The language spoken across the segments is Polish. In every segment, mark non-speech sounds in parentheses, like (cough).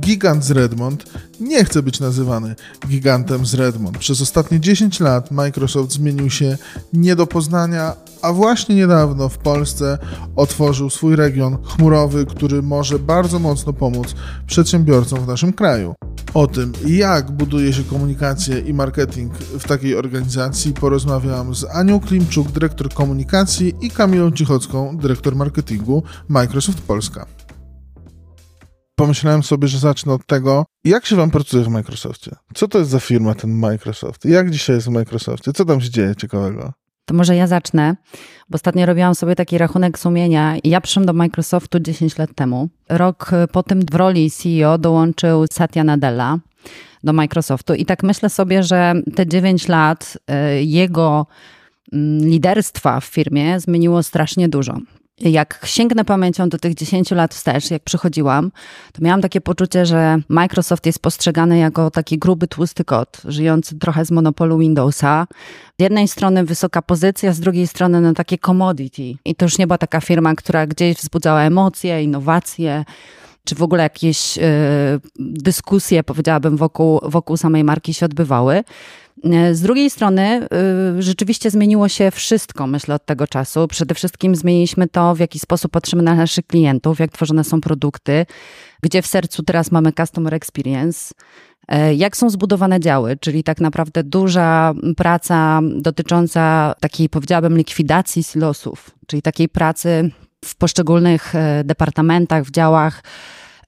Gigant z Redmond nie chce być nazywany gigantem z Redmond. Przez ostatnie 10 lat Microsoft zmienił się nie do poznania, a właśnie niedawno w Polsce otworzył swój region chmurowy, który może bardzo mocno pomóc przedsiębiorcom w naszym kraju. O tym, jak buduje się komunikację i marketing w takiej organizacji, porozmawiałam z Anią Klimczuk, dyrektor komunikacji i Kamilą Cichocką, dyrektor marketingu Microsoft Polska pomyślałem sobie, że zacznę od tego, jak się wam pracuje w Microsoftie? Co to jest za firma ten Microsoft? Jak dzisiaj jest w Microsoftie? Co tam się dzieje ciekawego? To może ja zacznę, bo ostatnio robiłam sobie taki rachunek sumienia i ja przyszłam do Microsoftu 10 lat temu. Rok po tym w roli CEO dołączył Satya Nadella do Microsoftu i tak myślę sobie, że te 9 lat y, jego mm, liderstwa w firmie zmieniło strasznie dużo jak sięgnę pamięcią do tych 10 lat wstecz, jak przychodziłam, to miałam takie poczucie, że Microsoft jest postrzegany jako taki gruby, tłusty kot, żyjący trochę z monopolu Windowsa. Z jednej strony wysoka pozycja, z drugiej strony no takie commodity. I to już nie była taka firma, która gdzieś wzbudzała emocje, innowacje, czy w ogóle jakieś y, dyskusje, powiedziałabym, wokół, wokół samej marki się odbywały. Z drugiej strony, y, rzeczywiście zmieniło się wszystko, myślę, od tego czasu. Przede wszystkim zmieniliśmy to, w jaki sposób patrzymy na naszych klientów, jak tworzone są produkty, gdzie w sercu teraz mamy customer experience. E, jak są zbudowane działy, czyli tak naprawdę duża praca dotycząca takiej, powiedziałabym, likwidacji silosów, czyli takiej pracy w poszczególnych e, departamentach, w działach,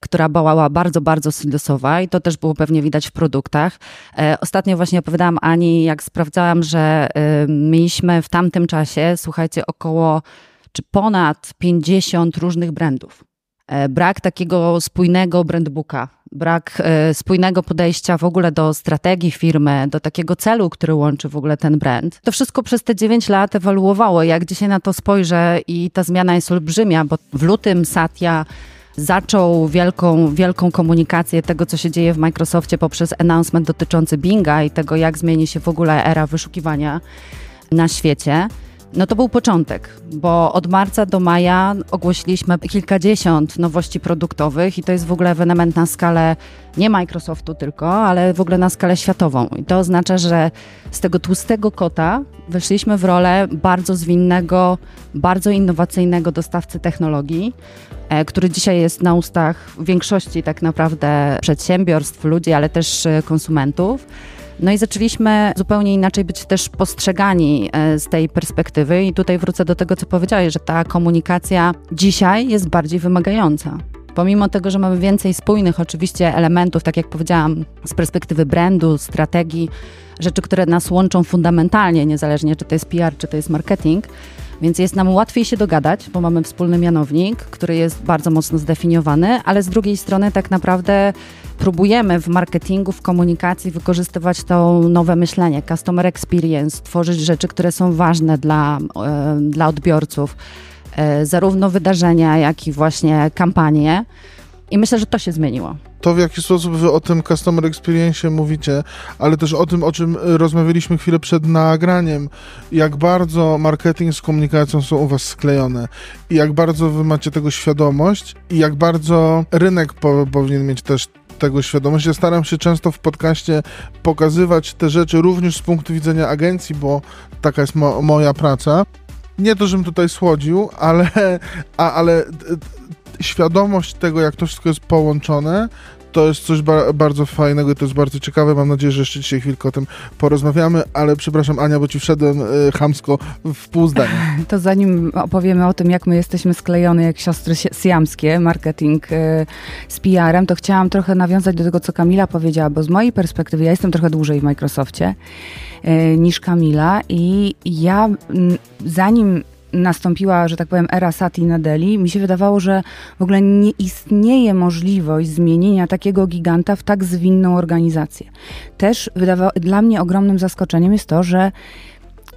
która była bardzo, bardzo silosowa i to też było pewnie widać w produktach. E, ostatnio właśnie opowiadałam Ani, jak sprawdzałam, że e, mieliśmy w tamtym czasie, słuchajcie, około czy ponad 50 różnych brandów. E, brak takiego spójnego brandbooka, brak spójnego podejścia w ogóle do strategii firmy, do takiego celu, który łączy w ogóle ten brand. To wszystko przez te 9 lat ewoluowało. Jak dzisiaj na to spojrzę i ta zmiana jest olbrzymia, bo w lutym Satya zaczął wielką, wielką komunikację tego, co się dzieje w Microsoftie poprzez announcement dotyczący Binga i tego, jak zmieni się w ogóle era wyszukiwania na świecie. No to był początek, bo od marca do maja ogłosiliśmy kilkadziesiąt nowości produktowych i to jest w ogóle ewenement na skalę nie Microsoftu tylko, ale w ogóle na skalę światową. I to oznacza, że z tego tłustego kota weszliśmy w rolę bardzo zwinnego, bardzo innowacyjnego dostawcy technologii, który dzisiaj jest na ustach większości tak naprawdę przedsiębiorstw, ludzi, ale też e, konsumentów. No i zaczęliśmy zupełnie inaczej być też postrzegani e, z tej perspektywy i tutaj wrócę do tego, co powiedziałeś, że ta komunikacja dzisiaj jest bardziej wymagająca. Pomimo tego, że mamy więcej spójnych oczywiście elementów, tak jak powiedziałam, z perspektywy brandu, strategii, rzeczy, które nas łączą fundamentalnie, niezależnie czy to jest PR, czy to jest marketing, więc jest nam łatwiej się dogadać, bo mamy wspólny mianownik, który jest bardzo mocno zdefiniowany, ale z drugiej strony tak naprawdę próbujemy w marketingu, w komunikacji wykorzystywać to nowe myślenie, customer experience, tworzyć rzeczy, które są ważne dla, e, dla odbiorców, e, zarówno wydarzenia, jak i właśnie kampanie. I myślę, że to się zmieniło. To, w jaki sposób wy o tym customer experience mówicie, ale też o tym, o czym rozmawialiśmy chwilę przed nagraniem, jak bardzo marketing z komunikacją są u was sklejone i jak bardzo wy macie tego świadomość i jak bardzo rynek po, powinien mieć też tego świadomość. Ja staram się często w podcaście pokazywać te rzeczy również z punktu widzenia agencji, bo taka jest mo moja praca. Nie to, żebym tutaj słodził, ale, a, ale świadomość tego, jak to wszystko jest połączone, to jest coś ba bardzo fajnego i to jest bardzo ciekawe. Mam nadzieję, że jeszcze dzisiaj chwilkę o tym porozmawiamy, ale przepraszam Ania, bo ci wszedłem y, chamsko w pół zdania. (laughs) To zanim opowiemy o tym, jak my jesteśmy sklejone jak siostry siamskie, marketing y, z PR-em, to chciałam trochę nawiązać do tego, co Kamila powiedziała, bo z mojej perspektywy, ja jestem trochę dłużej w Microsoftie y, niż Kamila i ja zanim nastąpiła, że tak powiem, era Sati Nadeli, mi się wydawało, że w ogóle nie istnieje możliwość zmienienia takiego giganta w tak zwinną organizację. Też wydawało, dla mnie ogromnym zaskoczeniem jest to, że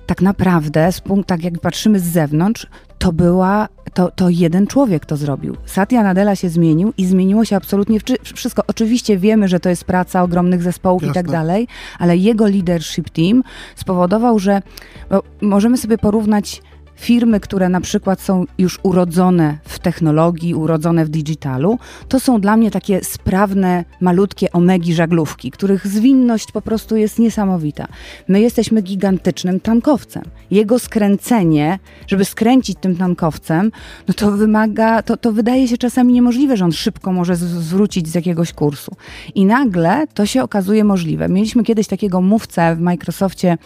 tak naprawdę, z punktu, tak jak patrzymy z zewnątrz, to była, to, to jeden człowiek to zrobił. Satya Nadella się zmienił i zmieniło się absolutnie wszystko. Oczywiście wiemy, że to jest praca ogromnych zespołów Jasne. i tak dalej, ale jego leadership team spowodował, że możemy sobie porównać firmy, które na przykład są już urodzone w technologii, urodzone w digitalu, to są dla mnie takie sprawne, malutkie omegi żaglówki, których zwinność po prostu jest niesamowita. My jesteśmy gigantycznym tankowcem. Jego skręcenie, żeby skręcić tym tankowcem, no to wymaga, to, to wydaje się czasami niemożliwe, że on szybko może zwrócić z jakiegoś kursu. I nagle to się okazuje możliwe. Mieliśmy kiedyś takiego mówcę w Microsoftie,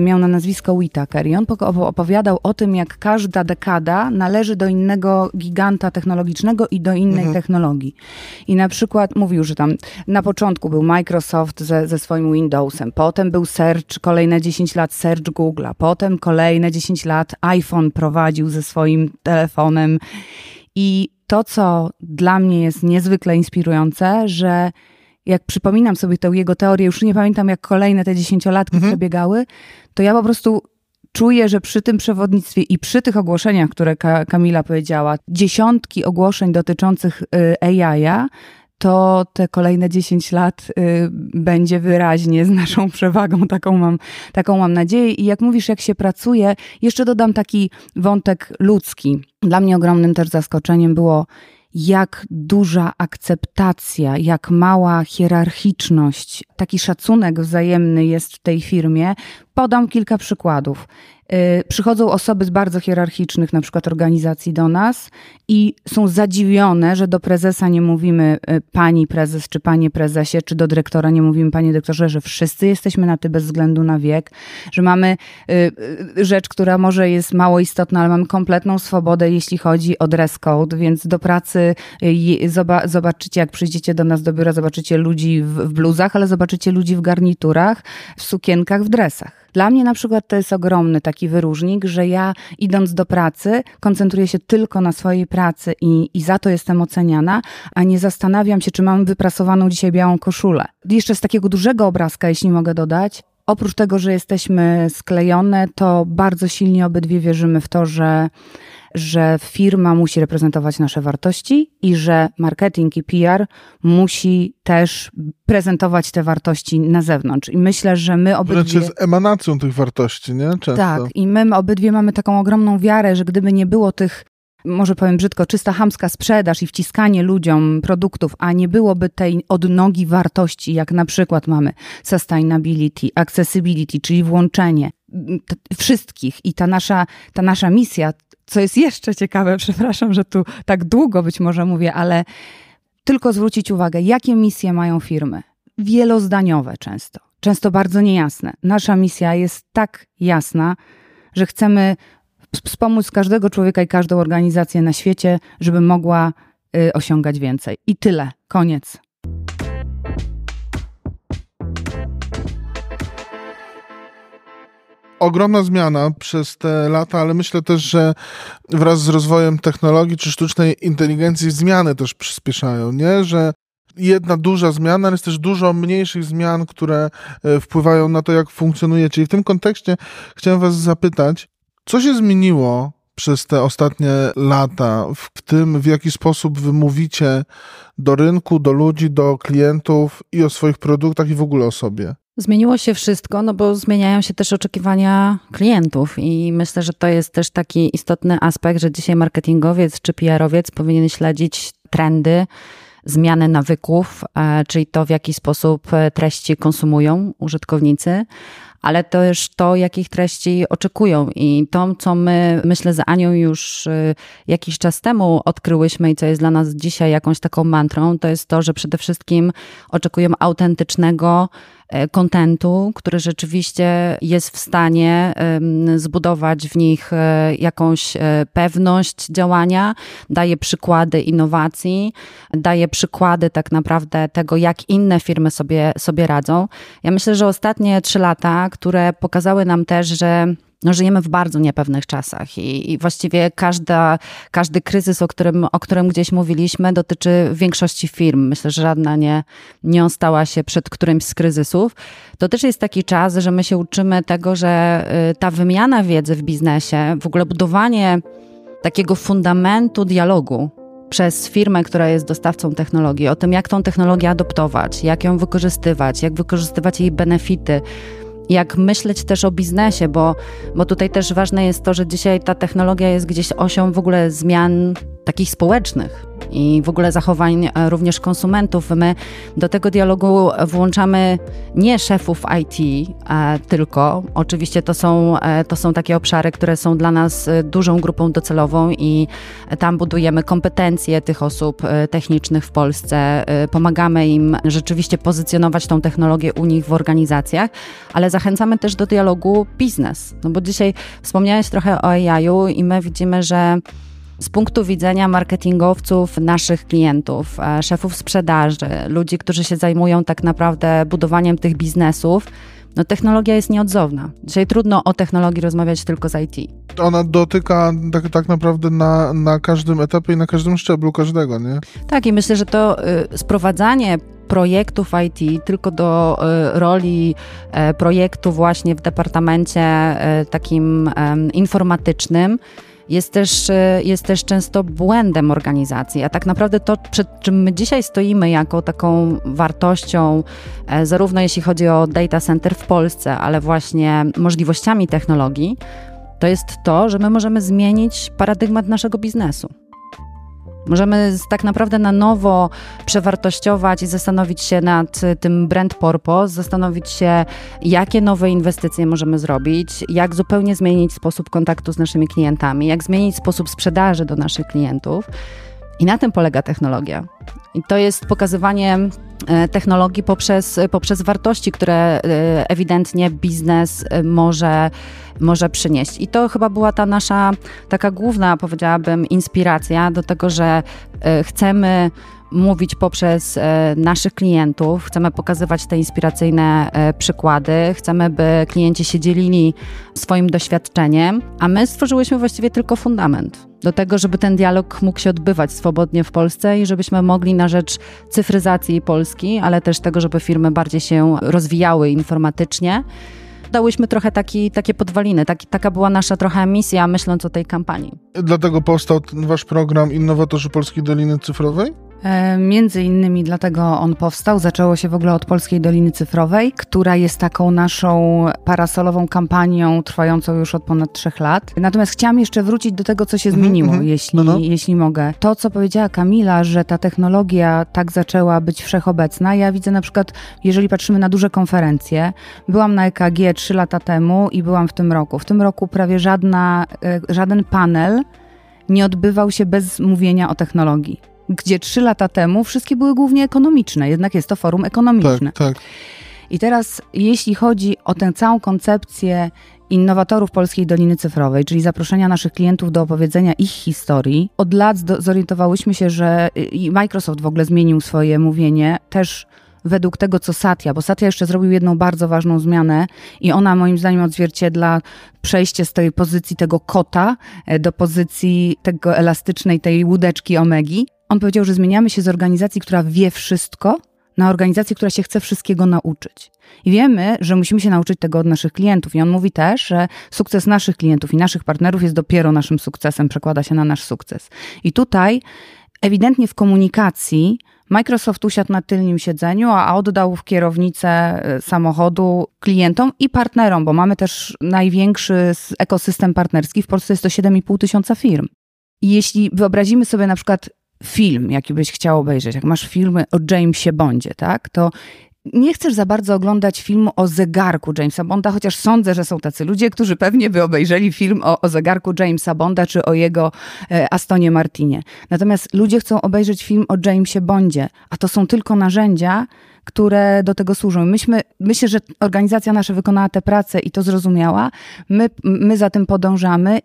miał na nazwisko Whitaker i on opowiadał o tym, jak każda dekada należy do innego giganta technologicznego i do innej mhm. technologii. I na przykład mówił, że tam na początku był Microsoft ze, ze swoim Windowsem, potem był Search, kolejne 10 lat Search Google'a, potem kolejne 10 lat iPhone prowadził ze swoim telefonem i to, co dla mnie jest niezwykle inspirujące, że jak przypominam sobie tę jego teorię, już nie pamiętam jak kolejne te dziesięciolatki mhm. przebiegały, to ja po prostu czuję, że przy tym przewodnictwie i przy tych ogłoszeniach, które Ka Kamila powiedziała, dziesiątki ogłoszeń dotyczących y, AI-a, to te kolejne 10 lat y, będzie wyraźnie z naszą (laughs) przewagą. Taką mam, taką mam nadzieję. I jak mówisz, jak się pracuje, jeszcze dodam taki wątek ludzki. Dla mnie ogromnym też zaskoczeniem było, jak duża akceptacja, jak mała hierarchiczność, taki szacunek wzajemny jest w tej firmie. Podam kilka przykładów. Y, przychodzą osoby z bardzo hierarchicznych, na przykład organizacji do nas i są zadziwione, że do prezesa nie mówimy y, pani prezes czy panie prezesie, czy do dyrektora nie mówimy panie dyrektorze, że wszyscy jesteśmy na ty bez względu na wiek, że mamy y, rzecz, która może jest mało istotna, ale mamy kompletną swobodę, jeśli chodzi o dress code, więc do pracy zobaczycie, jak przyjdziecie do nas do biura, zobaczycie ludzi w bluzach, ale zobaczycie ludzi w garniturach, w sukienkach, w dresach. Dla mnie na przykład to jest ogromny taki wyróżnik, że ja idąc do pracy koncentruję się tylko na swojej pracy i, i za to jestem oceniana, a nie zastanawiam się, czy mam wyprasowaną dzisiaj białą koszulę. Jeszcze z takiego dużego obrazka, jeśli mogę dodać, Oprócz tego, że jesteśmy sklejone, to bardzo silnie obydwie wierzymy w to, że że firma musi reprezentować nasze wartości i że marketing i PR musi też prezentować te wartości na zewnątrz. I myślę, że my obydwie... Wręcz jest emanacją tych wartości, nie? Często. Tak, i my obydwie mamy taką ogromną wiarę, że gdyby nie było tych może powiem brzydko, czysta hamska sprzedaż i wciskanie ludziom produktów, a nie byłoby tej odnogi wartości, jak na przykład mamy sustainability, accessibility, czyli włączenie wszystkich i ta nasza, ta nasza misja co jest jeszcze ciekawe, (laughs) przepraszam, że tu tak długo być może mówię, ale tylko zwrócić uwagę, jakie misje mają firmy. Wielozdaniowe często, często bardzo niejasne. Nasza misja jest tak jasna, że chcemy wspomóc każdego człowieka i każdą organizację na świecie, żeby mogła y, osiągać więcej. I tyle. Koniec. Ogromna zmiana przez te lata, ale myślę też, że wraz z rozwojem technologii czy sztucznej inteligencji zmiany też przyspieszają, nie? Że jedna duża zmiana, ale jest też dużo mniejszych zmian, które e, wpływają na to, jak funkcjonujecie. I w tym kontekście chciałem was zapytać, co się zmieniło przez te ostatnie lata w tym, w jaki sposób wy mówicie do rynku, do ludzi, do klientów i o swoich produktach i w ogóle o sobie? Zmieniło się wszystko, no bo zmieniają się też oczekiwania klientów i myślę, że to jest też taki istotny aspekt, że dzisiaj marketingowiec czy PR-owiec powinien śledzić trendy, zmiany nawyków, e, czyli to, w jaki sposób e, treści konsumują użytkownicy, ale też to, jakich treści oczekują. I to, co my, myślę, z Anią już y, jakiś czas temu odkryłyśmy i co jest dla nas dzisiaj jakąś taką mantrą, to jest to, że przede wszystkim oczekują autentycznego e, kontentu, który rzeczywiście jest w stanie zbudować w nich jakąś pewność działania, daje przykłady innowacji, daje przykłady tak naprawdę tego, jak inne firmy sobie, sobie radzą. Ja myślę, że ostatnie trzy lata, które pokazały nam też, że no, żyjemy w bardzo niepewnych czasach i, i, właściwie każda, każdy kryzys, o którym, o którym gdzieś mówiliśmy, dotyczy większości firm. Myślę, że żadna nie, nie ostała się przed którymś z kryzysów. To też jest taki czas, że my się uczymy tego, że y, ta wymiana wiedzy w biznesie, w ogóle budowanie takiego fundamentu dialogu przez firmę, która jest dostawcą technologii, o tym, jak tą technologię adoptować, jak ją wykorzystywać, jak wykorzystywać jej benefity, jak myśleć też o biznesie, bo, bo tutaj też ważne jest to, że dzisiaj ta technologia jest gdzieś osią w ogóle zmian takich społecznych i w ogóle zachowań e, również konsumentów. My do tego dialogu włączamy nie szefów IT e, tylko. Oczywiście to są, e, to są takie obszary, które są dla nas dużą grupą docelową i tam budujemy kompetencje tych osób technicznych w Polsce. Pomagamy im rzeczywiście pozycjonować tą technologię u nich w organizacjach, ale zachęcamy też do dialogu biznes. No bo dzisiaj wspomniałeś trochę o AI-u i my widzimy, że z punktu widzenia marketingowców, naszych klientów, e, szefów sprzedaży, ludzi, którzy się zajmują tak naprawdę budowaniem tych biznesów, no technologia jest nieodzowna. Dzisiaj trudno o technologii rozmawiać tylko z IT. Ona dotyka tak, tak naprawdę na, na każdym etapie i na każdym szczeblu każdego, nie? Tak, i myślę, że to y, sprowadzanie projektów IT tylko do y, roli y, projektu właśnie w departamencie y, takim informatycznym jest też, e, jest też często błędem organizacji. A tak naprawdę to, przed czym my dzisiaj stoimy jako taką wartością, e, zarówno jeśli chodzi o data center w Polsce, ale właśnie możliwościami technologii, to jest to, że my możemy zmienić paradygmat naszego biznesu. Możemy tak naprawdę na nowo przewartościować i zastanowić się nad tym brand purpose, zastanowić się, jakie nowe inwestycje możemy zrobić, jak zupełnie zmienić sposób kontaktu z naszymi klientami, jak zmienić sposób sprzedaży do naszych klientów. I na tym polega technologia. I to jest pokazywanie e, technologii poprzez, poprzez wartości, które e, ewidentnie biznes e, może, może przynieść. I to chyba była ta nasza taka główna, powiedziałabym, inspiracja do tego, że chcemy mówić poprzez naszych klientów, chcemy pokazywać te inspiracyjne przykłady, chcemy, by klienci się dzielili swoim doświadczeniem, a my stworzyłyśmy właściwie tylko fundament do tego, żeby ten dialog mógł się odbywać swobodnie w Polsce i żebyśmy mogli na rzecz cyfryzacji Polski, ale też tego, żeby firmy bardziej się rozwijały informatycznie, dałyśmy trochę taki, takie podwaliny. Taki, taka była nasza trochę misja, myśląc o tej kampanii. Dlatego powstał wasz program Innowatorzy Polskiej Doliny Cyfrowej? E, między innymi dlatego on powstał. Zaczęło się w ogóle od Polskiej Doliny Cyfrowej, która jest taką naszą parasolową kampanią trwającą już od ponad trzech lat. Natomiast chciałam jeszcze wrócić do tego, co się mhm, zmieniło, mm -hmm. jeśli, no, no. jeśli mogę. To, co powiedziała Kamila, że ta technologia tak zaczęła być wszechobecna. Ja widzę na przykład, jeżeli patrzymy na duże konferencje, byłam na EKG trzy lata temu i byłam w tym roku. W tym roku prawie żadna, e, żaden panel nie odbywał się bez mówienia o technologii gdzie trzy lata temu wszystkie były głównie ekonomiczne, jednak jest to forum ekonomiczne. Tak, tak. I teraz, jeśli chodzi o tę całą koncepcję innowatorów Polskiej Doliny Cyfrowej, czyli zaproszenia naszych klientów do opowiedzenia ich historii, od lat zorientowałyśmy się, że i Microsoft w ogóle zmienił swoje mówienie też według tego, co Satya, bo Satya jeszcze zrobił jedną bardzo ważną zmianę i ona moim zdaniem odzwierciedla przejście z tej pozycji tego kota e, do pozycji tego elastycznej, tej łódeczki omegi. On powiedział, że zmieniamy się z organizacji, która wie wszystko, na organizację, która się chce wszystkiego nauczyć. I wiemy, że musimy się nauczyć tego od naszych klientów. I on mówi też, że sukces naszych klientów i naszych partnerów jest dopiero naszym sukcesem, przekłada się na nasz sukces. I tutaj ewidentnie w komunikacji Microsoft usiadł na tylnym siedzeniu, a oddał w kierownicę e, samochodu klientom i partnerom, bo mamy też największy ekosystem partnerski. W Polsce jest to 7,5 tysiąca firm. I jeśli wyobrazimy sobie na przykład film, jaki byś chciał obejrzeć, jak masz filmy o Jamesie Bondzie, tak, to nie chcesz za bardzo oglądać filmu o zegarku Jamesa Bonda, chociaż sądzę, że są tacy ludzie, którzy pewnie by obejrzeli film o, o zegarku Jamesa Bonda czy o jego e, Astonie Martinie. Natomiast ludzie chcą obejrzeć film o Jamesie Bondzie, a to są tylko narzędzia, które do tego służą. Myśmy, myślę, że organizacja nasza wykonała tę pracę i to zrozumiała. My, my za tym podążamy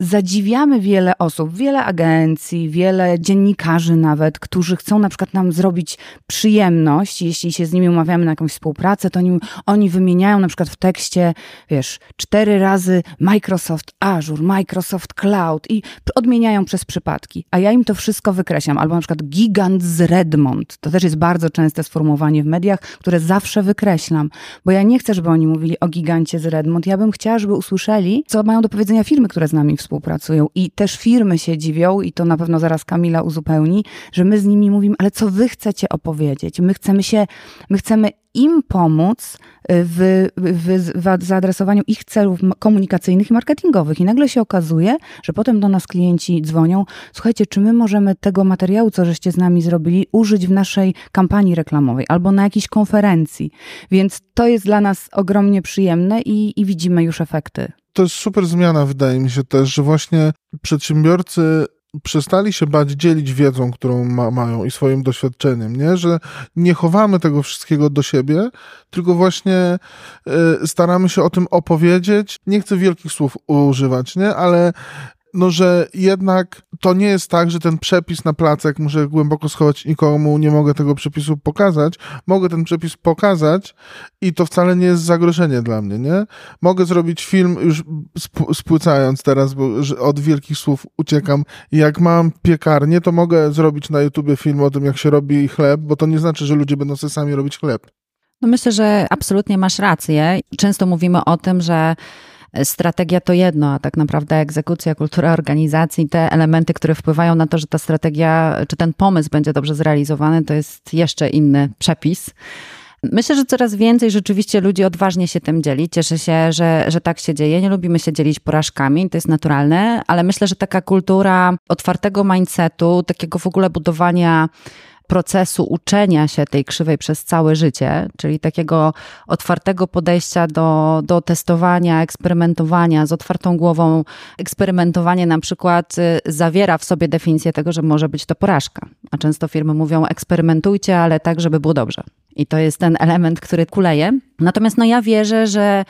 zadziwiamy wiele osób, wiele agencji, wiele dziennikarzy nawet, którzy chcą na przykład nam zrobić przyjemność, jeśli się z nimi umawiamy na jakąś współpracę, to oni, oni wymieniają na przykład w tekście, wiesz, cztery razy Microsoft Azure, Microsoft Cloud i odmieniają przez przypadki, a ja im to wszystko wykreślam, albo na przykład gigant z Redmond, to też jest bardzo częste sformułowanie w mediach, które zawsze wykreślam, bo ja nie chcę, żeby oni mówili o gigancie z Redmond, ja bym chciała, żeby usłyszeli, co mają do powiedzenia firmy, które z nami współpracują i też firmy się dziwią i to na pewno zaraz Kamila uzupełni, że my z nimi mówimy, ale co wy chcecie opowiedzieć? My chcemy się, my chcemy im pomóc w, w, w, zaadresowaniu ich celów komunikacyjnych i marketingowych. I nagle się okazuje, że potem do nas klienci dzwonią, słuchajcie, czy my możemy tego materiału, co żeście z nami zrobili, użyć w naszej kampanii reklamowej albo na jakiejś konferencji. Więc to jest dla nas ogromnie przyjemne i, i widzimy już efekty. To jest super zmiana, wydaje mi się też, że właśnie przedsiębiorcy przestali się bać dzielić wiedzą, którą ma, mają i swoim doświadczeniem, nie? Że nie chowamy tego wszystkiego do siebie, tylko właśnie y, staramy się o tym opowiedzieć. Nie chcę wielkich słów używać, nie? Ale no, że jednak to nie jest tak, że ten przepis na placek muszę głęboko schować, nikomu nie mogę tego przepisu pokazać. Mogę ten przepis pokazać i to wcale nie jest zagrożenie dla mnie, nie? Mogę zrobić film, już spłycając teraz, bo od wielkich słów uciekam. Jak mam piekarnię, to mogę zrobić na YouTubie film o tym, jak się robi chleb, bo to nie znaczy, że ludzie będą sobie sami robić chleb. No myślę, że absolutnie masz rację. Często mówimy o tym, że strategia to jedno, a tak naprawdę egzekucja, kultura organizacji, te elementy, które wpływają na to, że ta strategia, czy ten pomysł będzie dobrze zrealizowany, to jest jeszcze inny przepis. Myślę, że coraz więcej rzeczywiście ludzi odważnie się tym dzieli. Cieszę się, że, że tak się dzieje. Nie lubimy się dzielić porażkami, to jest naturalne, ale myślę, że taka kultura otwartego mindsetu, takiego w ogóle budowania procesu uczenia się tej krzywej przez całe życie, czyli takiego otwartego podejścia do, do testowania, eksperymentowania z otwartą głową. Eksperymentowanie na przykład y, zawiera w sobie definicję tego, że może być to porażka. A często firmy mówią eksperymentujcie, ale tak, żeby było dobrze. I to jest ten element, który kuleje. Natomiast no ja wierzę, że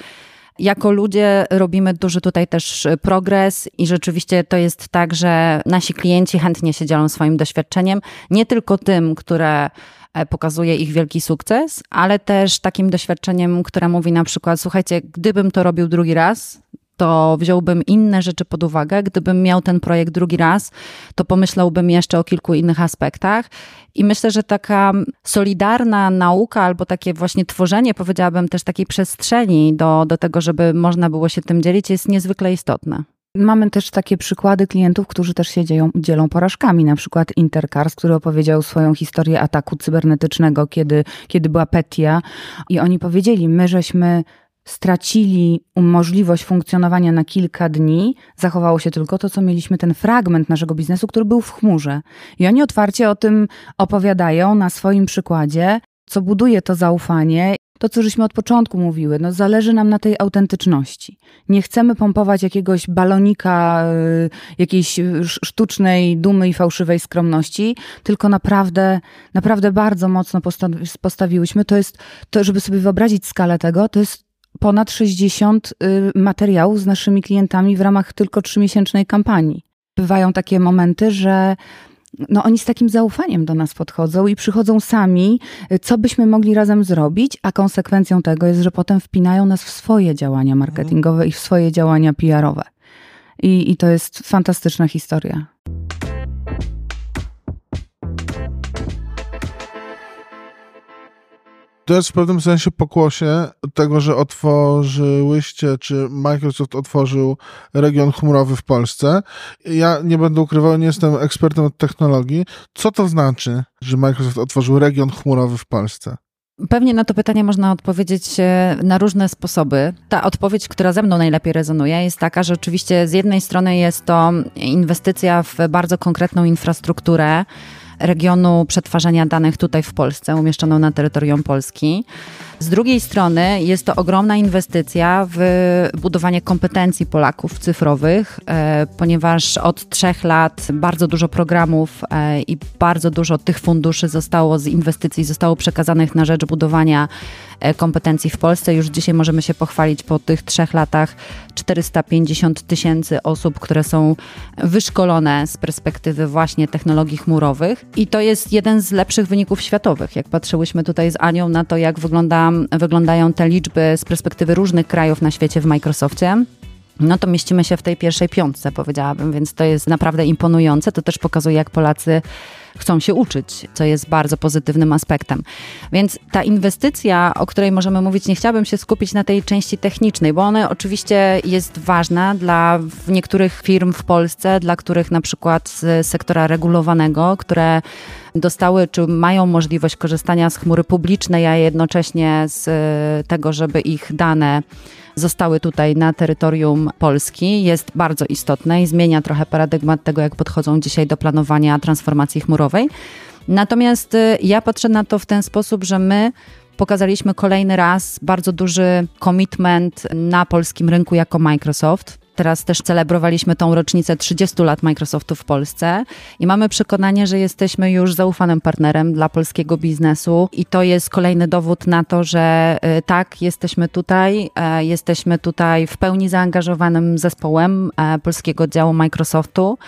jako ludzie robimy duży tutaj też progres i rzeczywiście to jest tak, że nasi klienci chętnie się dzielą swoim doświadczeniem, nie tylko tym, które e, pokazuje ich wielki sukces, ale też takim doświadczeniem, które mówi na przykład, słuchajcie, gdybym to robił drugi raz, to wziąłbym inne rzeczy pod uwagę. Gdybym miał ten projekt drugi raz, to pomyślałbym jeszcze o kilku innych aspektach. I myślę, że taka solidarna nauka albo takie właśnie tworzenie, powiedziałabym, też takiej przestrzeni do, do tego, żeby można było się tym dzielić, jest niezwykle istotne. Mamy też takie przykłady klientów, którzy też się dzieją, dzielą porażkami. Na przykład Intercars, który opowiedział swoją historię ataku cybernetycznego, kiedy, kiedy była Petia. I oni powiedzieli, my żeśmy stracili możliwość funkcjonowania na kilka dni, zachowało się tylko to, co mieliśmy, ten fragment naszego biznesu, który był w chmurze. I oni otwarcie o tym opowiadają na swoim przykładzie, co buduje to zaufanie. To, co żeśmy od początku mówiły, no zależy nam na tej autentyczności. Nie chcemy pompować jakiegoś balonika, y, jakiejś sztucznej dumy i fałszywej skromności, tylko naprawdę, naprawdę bardzo mocno postawiłyśmy. To jest, to, żeby sobie wyobrazić skalę tego, to jest ponad 60 y, materiałów z naszymi klientami w ramach tylko trzymiesięcznej kampanii. Bywają takie momenty, że no oni z takim zaufaniem do nas podchodzą i przychodzą sami, y, co byśmy mogli razem zrobić, a konsekwencją tego jest, że potem wpinają nas w swoje działania marketingowe i w swoje działania PR-owe. I, i to jest fantastyczna historia. To jest w pewnym sensie pokłosie tego, że otworzyłyście, czy Microsoft otworzył region chmurowy w Polsce. Ja nie będę ukrywał, nie jestem ekspertem od technologii. Co to znaczy, że Microsoft otworzył region chmurowy w Polsce? Pewnie na to pytanie można odpowiedzieć e, na różne sposoby. Ta odpowiedź, która ze mną najlepiej rezonuje, jest taka, że oczywiście z jednej strony jest to inwestycja w bardzo konkretną infrastrukturę, regionu przetwarzania danych tutaj w Polsce, umieszczoną na terytorium Polski. Z drugiej strony jest to ogromna inwestycja w budowanie kompetencji Polaków cyfrowych, e, ponieważ od trzech lat bardzo dużo programów e, i bardzo dużo tych funduszy zostało z inwestycji zostało przekazanych na rzecz budowania kompetencji w Polsce. Już dzisiaj możemy się pochwalić po tych trzech latach 450 tysięcy osób, które są wyszkolone z perspektywy właśnie technologii chmurowych. I to jest jeden z lepszych wyników światowych. Jak patrzyłyśmy tutaj z Anią na to, jak wygląda wyglądają te liczby z perspektywy różnych krajów na świecie w Microsoftie, no to mieścimy się w tej pierwszej piątce, powiedziałabym, więc to jest naprawdę imponujące. To też pokazuje, jak Polacy chcą się uczyć, co jest bardzo pozytywnym aspektem. Więc ta inwestycja, o której możemy mówić, nie chciałabym się skupić na tej części technicznej, bo ona oczywiście jest ważna dla niektórych firm w Polsce, dla których na przykład z sektora regulowanego, które dostały, czy mają możliwość korzystania z chmury publicznej, a jednocześnie z e, tego, żeby ich dane zostały tutaj na terytorium Polski, jest bardzo istotne i zmienia trochę paradygmat tego, jak podchodzą dzisiaj do planowania transformacji chmurowej. Natomiast e, ja patrzę na to w ten sposób, że my pokazaliśmy kolejny raz bardzo duży commitment na polskim rynku jako Microsoft. Teraz też celebrowaliśmy tą rocznicę 30 lat Microsoftu w Polsce i mamy przekonanie, że jesteśmy już zaufanym partnerem dla polskiego biznesu i to jest kolejny dowód na to, że y, tak, jesteśmy tutaj, e, jesteśmy tutaj w pełni zaangażowanym zespołem e, polskiego działu Microsoftu.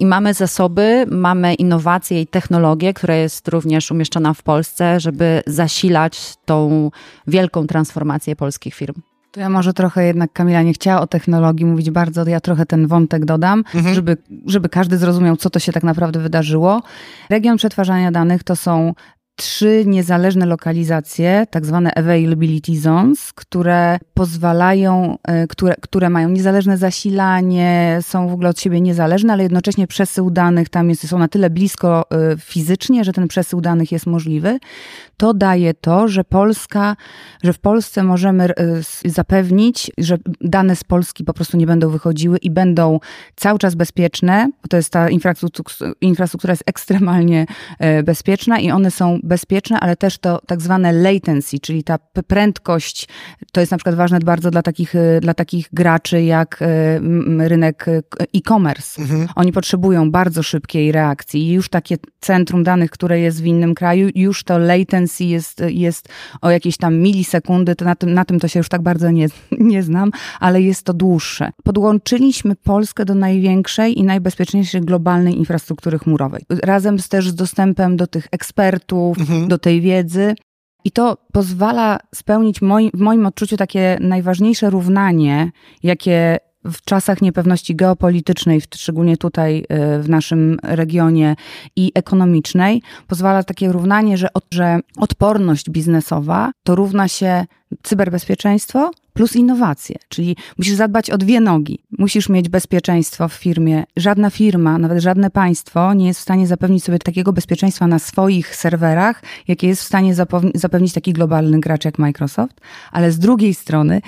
I mamy zasoby, mamy innowacje i technologię, która jest również umieszczona w Polsce, żeby zasilać tą wielką transformację polskich firm. To ja może trochę jednak, Kamila, nie chciała o technologii mówić bardzo, ja trochę ten wątek dodam, mhm. żeby, żeby każdy zrozumiał, co to się tak naprawdę wydarzyło. Region przetwarzania danych to są trzy niezależne lokalizacje, tak zwane availability zones, które pozwalają, e, które, które mają niezależne zasilanie, są w ogóle od siebie niezależne, ale jednocześnie przesył danych tam jest, są na tyle blisko e, fizycznie, że ten przesył danych jest możliwy. To daje to, że Polska, że w Polsce możemy e, zapewnić, że dane z Polski po prostu nie będą wychodziły i będą cały czas bezpieczne, bo to jest ta infrastruktura, infrastruktura jest ekstremalnie bezpieczna i one są bezpieczne, ale też to tak zwane latency, czyli ta prędkość, to jest na przykład ważne bardzo dla takich, y, dla takich graczy jak y, rynek y, e-commerce. Mhm. Oni potrzebują bardzo szybkiej reakcji i już takie centrum danych, które jest w innym kraju, już to latency jest, jest o jakieś tam milisekundy, to na tym, na tym to się już tak bardzo nie, nie znam, ale jest to dłuższe. Podłączyliśmy Polskę do największej i najbezpieczniejszej globalnej infrastruktury chmurowej. Razem z, też z dostępem do tych ekspertów, mhm. do tej wiedzy. I to pozwala spełnić moi, w moim odczuciu takie najważniejsze równanie, jakie w czasach niepewności geopolitycznej, szczególnie tutaj y, w naszym regionie i ekonomicznej, pozwala takie równanie, że, że odporność biznesowa to równa się cyberbezpieczeństwo plus innowacje, czyli musisz zadbać o dwie nogi. Musisz mieć bezpieczeństwo w firmie. Żadna firma, nawet żadne państwo nie jest w stanie zapewnić sobie takiego bezpieczeństwa na swoich serwerach, jakie jest w stanie zapewnić taki globalny gracz jak Microsoft, ale z drugiej strony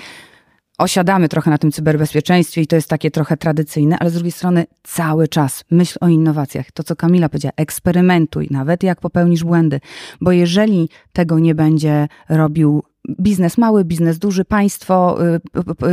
osiadamy trochę na tym cyberbezpieczeństwie i to jest takie trochę tradycyjne, ale z drugiej strony cały czas myśl o innowacjach. To, co Kamila powiedziała, eksperymentuj, nawet jak popełnisz błędy, bo jeżeli tego nie będzie robił biznes mały, biznes duży, państwo,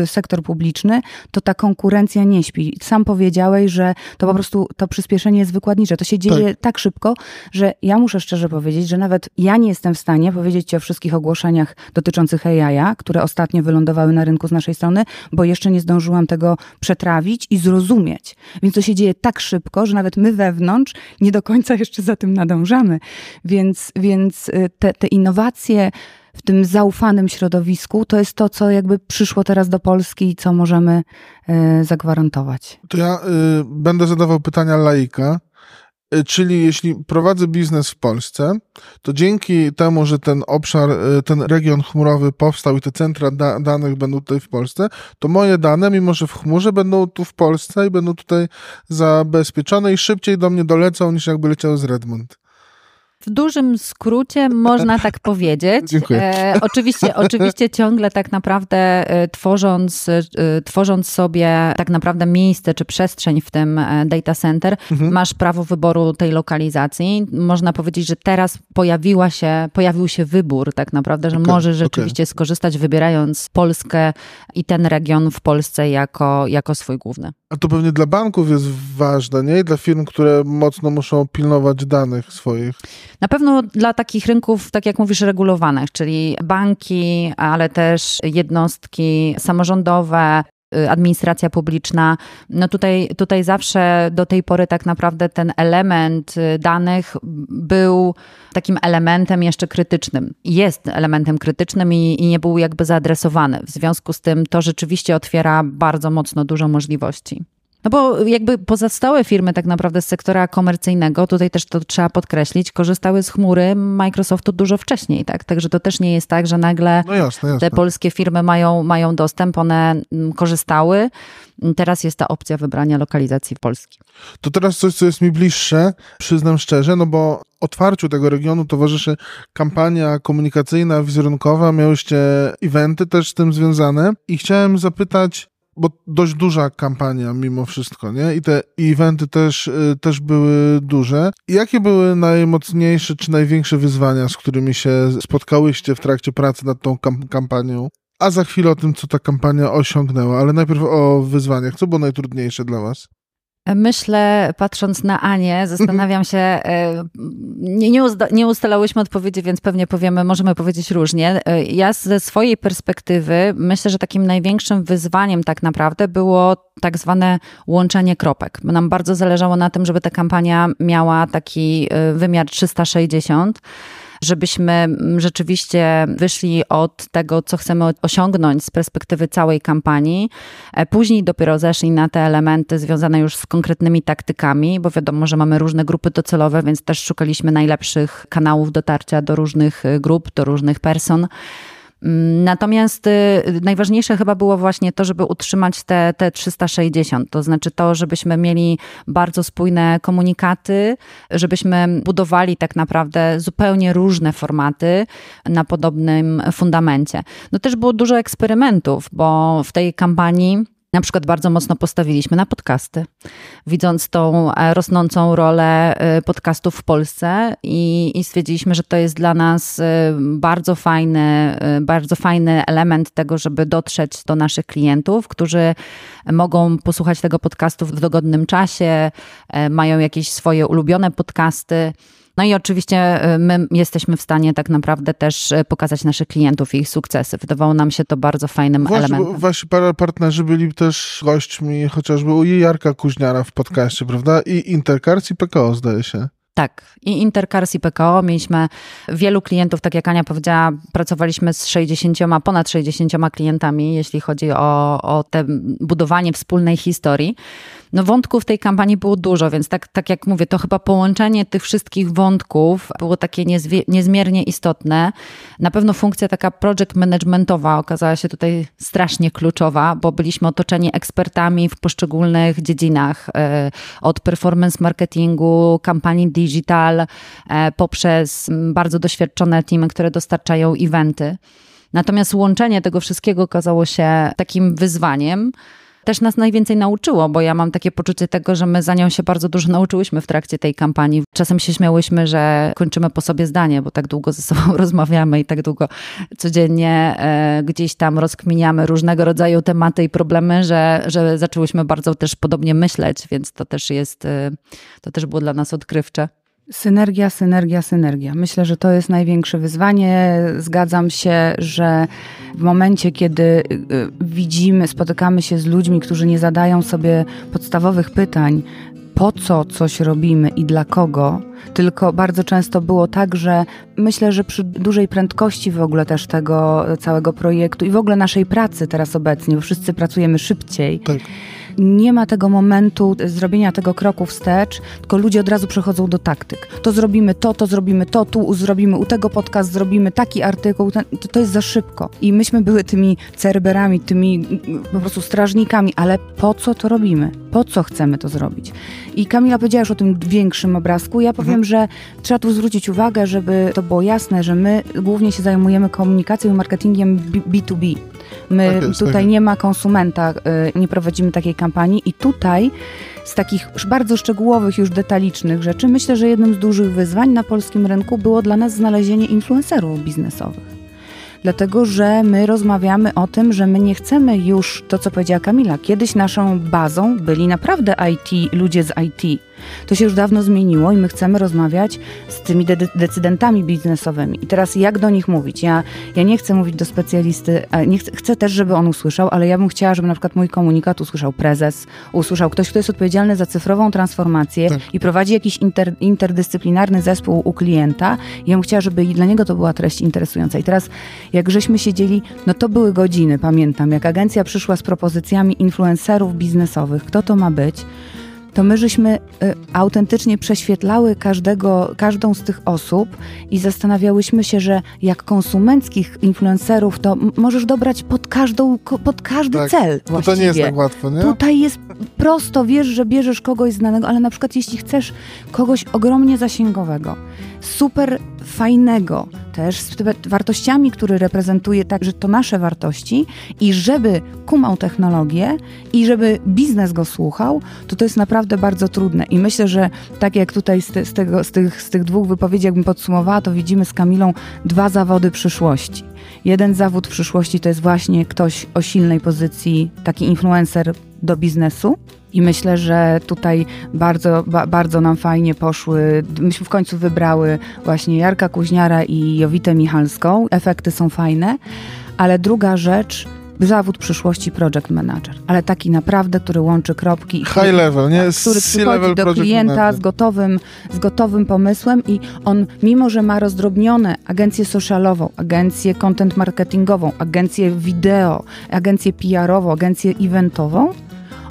y, sektor publiczny, to ta konkurencja nie śpi. Sam powiedziałeś, że to po prostu to przyspieszenie jest wykładnicze. To się dzieje tak, tak szybko, że ja muszę szczerze powiedzieć, że nawet ja nie jestem w stanie powiedzieć ci o wszystkich ogłoszeniach dotyczących AI, które ostatnio wylądowały na rynku z naszej strony, bo jeszcze nie zdążyłam tego przetrawić i zrozumieć. Więc to się dzieje tak szybko, że nawet my wewnątrz nie do końca jeszcze za tym nadążamy. Więc, więc y, te, te innowacje, w tym zaufanym środowisku, to jest to, co jakby przyszło teraz do Polski i co możemy y, zagwarantować. To ja y, będę zadawał pytania laika. Y, czyli jeśli prowadzę biznes w Polsce, to dzięki temu, że ten obszar, ten region chmurowy powstał i te centra da danych będą tutaj w Polsce, to moje dane, mimo że w chmurze, będą tu w Polsce i będą tutaj zabezpieczone i szybciej do mnie dolecą niż jakby leciały z Redmond. W dużym skrócie można tak (laughs) powiedzieć. Dziękuję. E, oczywiście, (laughs) oczywiście ciągle tak naprawdę e, tworząc, e, tworząc sobie tak naprawdę miejsce czy przestrzeń w tym e, data center, mhm. masz prawo wyboru tej lokalizacji. Można powiedzieć, że teraz pojawiła się, pojawił się wybór tak naprawdę, że okay, możesz rzeczywiście okay. skorzystać wybierając Polskę i ten region w Polsce jako, jako swój główny. A to pewnie dla banków jest ważne, nie? I dla firm, które mocno muszą pilnować danych swoich. Na pewno dla takich rynków, tak jak mówisz, regulowanych, czyli banki, ale też jednostki samorządowe, y, administracja publiczna. No tutaj, tutaj zawsze do tej pory tak naprawdę ten element y, danych był takim elementem jeszcze krytycznym. Jest elementem krytycznym i, i nie był jakby zaadresowany. W związku z tym to rzeczywiście otwiera bardzo mocno dużo możliwości. No bo jakby pozostałe firmy tak naprawdę z sektora komercyjnego, tutaj też to trzeba podkreślić, korzystały z chmury Microsoftu dużo wcześniej, tak? Także to też nie jest tak, że nagle no jasne, jasne. te polskie firmy mają, mają dostęp, one mm, korzystały. Teraz jest ta opcja wybrania lokalizacji w Polski. To teraz coś, co jest mi bliższe, przyznam szczerze, no bo otwarciu tego regionu towarzyszy kampania komunikacyjna, wizerunkowa, miałyście eventy też z tym związane i chciałem zapytać, bo dość duża kampania mimo wszystko, nie? I te eventy też, y, też były duże. Jakie były najmocniejsze czy największe wyzwania, z którymi się spotkałyście w trakcie pracy nad tą kam kampanią? A za chwilę o tym, co ta kampania osiągnęła, ale najpierw o wyzwaniach. Co było najtrudniejsze dla Was? Myślę, patrząc na Anię, zastanawiam się, e, nie, nie, nie ustalałyśmy odpowiedzi, więc pewnie powiemy, możemy powiedzieć różnie. E, ja ze swojej perspektywy myślę, że takim największym wyzwaniem tak naprawdę było tak zwane łączenie kropek. Nam bardzo zależało na tym, żeby ta kampania miała taki e, wymiar 360 żebyśmy rzeczywiście wyszli od tego, co chcemy osiągnąć z perspektywy całej kampanii. E, później dopiero zeszli na te elementy związane już z konkretnymi taktykami, bo wiadomo, że mamy różne grupy docelowe, więc też szukaliśmy najlepszych kanałów dotarcia do różnych e, grup, do różnych person. Mm, natomiast y, najważniejsze chyba było właśnie to, żeby utrzymać te, te 360, to znaczy to, żebyśmy mieli bardzo spójne komunikaty, żebyśmy budowali tak naprawdę zupełnie różne formaty na podobnym fundamencie. No też było dużo eksperymentów, bo w tej kampanii na przykład bardzo mocno postawiliśmy na podcasty, widząc tą e, rosnącą rolę e, podcastów w Polsce i, i stwierdziliśmy, że to jest dla nas e, bardzo fajny, bardzo fajny element tego, żeby dotrzeć do naszych klientów, którzy mogą posłuchać tego podcastu w dogodnym czasie, mają jakieś swoje ulubione podcasty. No i oczywiście y, my jesteśmy w stanie tak naprawdę też y, pokazać naszych klientów i ich sukcesy. Wydawało nam się to bardzo fajnym Właśnie, elementem. Wasi partnerzy byli też gośćmi chociażby u Jarka Kuźniara w podcaście, prawda? I Intercars i PKO zdaje się. Tak, i Intercars i PKO mieliśmy wielu klientów, tak jak Ania powiedziała, pracowaliśmy z 60, ponad 60 klientami, jeśli chodzi o, o te budowanie wspólnej historii. No wątków w tej kampanii było dużo, więc tak, tak jak mówię, to chyba połączenie tych wszystkich wątków było takie niezmiernie istotne. Na pewno funkcja taka project managementowa okazała się tutaj strasznie kluczowa, bo byliśmy otoczeni ekspertami w poszczególnych dziedzinach, e, od performance marketingu, kampanii digital, e, poprzez bardzo doświadczone teamy, które dostarczają eventy. Natomiast łączenie tego wszystkiego okazało się takim wyzwaniem też nas najwięcej nauczyło, bo ja mam takie poczucie tego, że my za nią się bardzo dużo nauczyłyśmy w trakcie tej kampanii. Czasem się śmiałyśmy, że kończymy po sobie zdanie, bo tak długo ze sobą (laughs) rozmawiamy i tak długo codziennie e, gdzieś tam rozkminiamy różnego rodzaju tematy i problemy, że, że zaczęłyśmy bardzo też podobnie myśleć, więc to też jest, e, to też było dla nas odkrywcze. Synergia, synergia, synergia. Myślę, że to jest największe wyzwanie. Zgadzam się, że w momencie, kiedy y, widzimy, spotykamy się z ludźmi, którzy nie zadają sobie podstawowych pytań, po co coś robimy i dla kogo, tylko bardzo często było tak, że myślę, że przy dużej prędkości w ogóle też tego całego projektu i w ogóle naszej pracy teraz obecnie, bo wszyscy pracujemy szybciej. Tak nie ma tego momentu zrobienia tego kroku wstecz, tylko ludzie od razu przechodzą do taktyk. To zrobimy to, to zrobimy to, tu zrobimy u tego podcast, zrobimy taki artykuł, ten, to, to jest za szybko. I myśmy były tymi cerberami, tymi po prostu strażnikami, ale po co to robimy? Po co chcemy to zrobić? I Kamila powiedziała już o tym większym obrazku. Ja powiem, mhm. że trzeba tu zwrócić uwagę, żeby to było jasne, że my głównie się zajmujemy komunikacją i marketingiem B2B. My tak jest, tutaj tak. nie ma konsumenta, y, nie prowadzimy takiej kampanii i tutaj z takich bardzo szczegółowych, już detalicznych rzeczy, myślę, że jednym z dużych wyzwań na polskim rynku było dla nas znalezienie influencerów biznesowych dlatego że my rozmawiamy o tym, że my nie chcemy już to, co powiedziała Kamila. Kiedyś naszą bazą byli naprawdę IT, ludzie z IT. To się już dawno zmieniło i my chcemy rozmawiać z tymi de decydentami biznesowymi. I teraz jak do nich mówić? Ja, ja nie chcę mówić do specjalisty, nie chcę, chcę też, żeby on usłyszał, ale ja bym chciała, żeby na przykład mój komunikat usłyszał prezes, usłyszał ktoś, kto jest odpowiedzialny za cyfrową transformację tak. i prowadzi jakiś inter, interdyscyplinarny zespół u klienta. I ja bym chciała, żeby dla niego to była treść interesująca. I teraz jak żeśmy siedzieli, no to były godziny, pamiętam, jak agencja przyszła z propozycjami influencerów biznesowych, kto to ma być, to my żeśmy y, autentycznie prześwietlały każdego, każdą z tych osób i zastanawiałyśmy się, że jak konsumenckich influencerów, to możesz dobrać pod, każdą, pod każdy tak, cel właściwie. To nie jest tak łatwo, nie? Tutaj jest prosto, wiesz, że bierzesz kogoś znanego, ale na przykład jeśli chcesz kogoś ogromnie zasięgowego, super fajnego, też z wartościami, które reprezentuje także to nasze wartości i żeby kumał technologię i żeby biznes go słuchał, to to jest naprawdę bardzo trudne. I myślę, że tak jak tutaj z, te, z, tego, z, tych, z tych dwóch wypowiedzi, jakbym podsumowała, to widzimy z Kamilą dwa zawody przyszłości. Jeden zawód przyszłości to jest właśnie ktoś o silnej pozycji, taki influencer do biznesu, i myślę, że tutaj bardzo, ba, bardzo nam fajnie poszły. Myśmy w końcu wybrały właśnie Jarka Kuźniara i Jowitę Michalską. Efekty są fajne. Ale druga rzecz, zawód przyszłości project manager, ale taki naprawdę, który łączy kropki. High który, level, nie? Który przychodzi do klienta z gotowym, z gotowym pomysłem i on, mimo że ma rozdrobnione agencję socialową, agencję content marketingową, agencję wideo, agencję PR-ową, agencję eventową,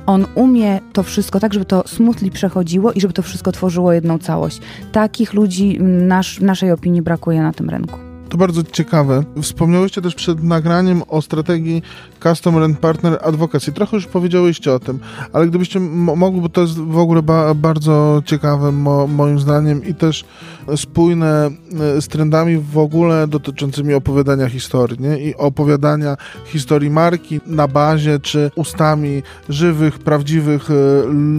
on umie to wszystko tak, żeby to smutli przechodziło i żeby to wszystko tworzyło jedną całość. Takich ludzi nasz, naszej opinii brakuje na tym rynku. To bardzo ciekawe. Wspomniałyście też przed nagraniem o strategii Customer and Partner Advocacy. Trochę już powiedziałyście o tym, ale gdybyście mogli, bo to jest w ogóle ba bardzo ciekawe mo moim zdaniem i też spójne e, z trendami w ogóle dotyczącymi opowiadania historii nie? i opowiadania historii marki na bazie czy ustami żywych, prawdziwych e,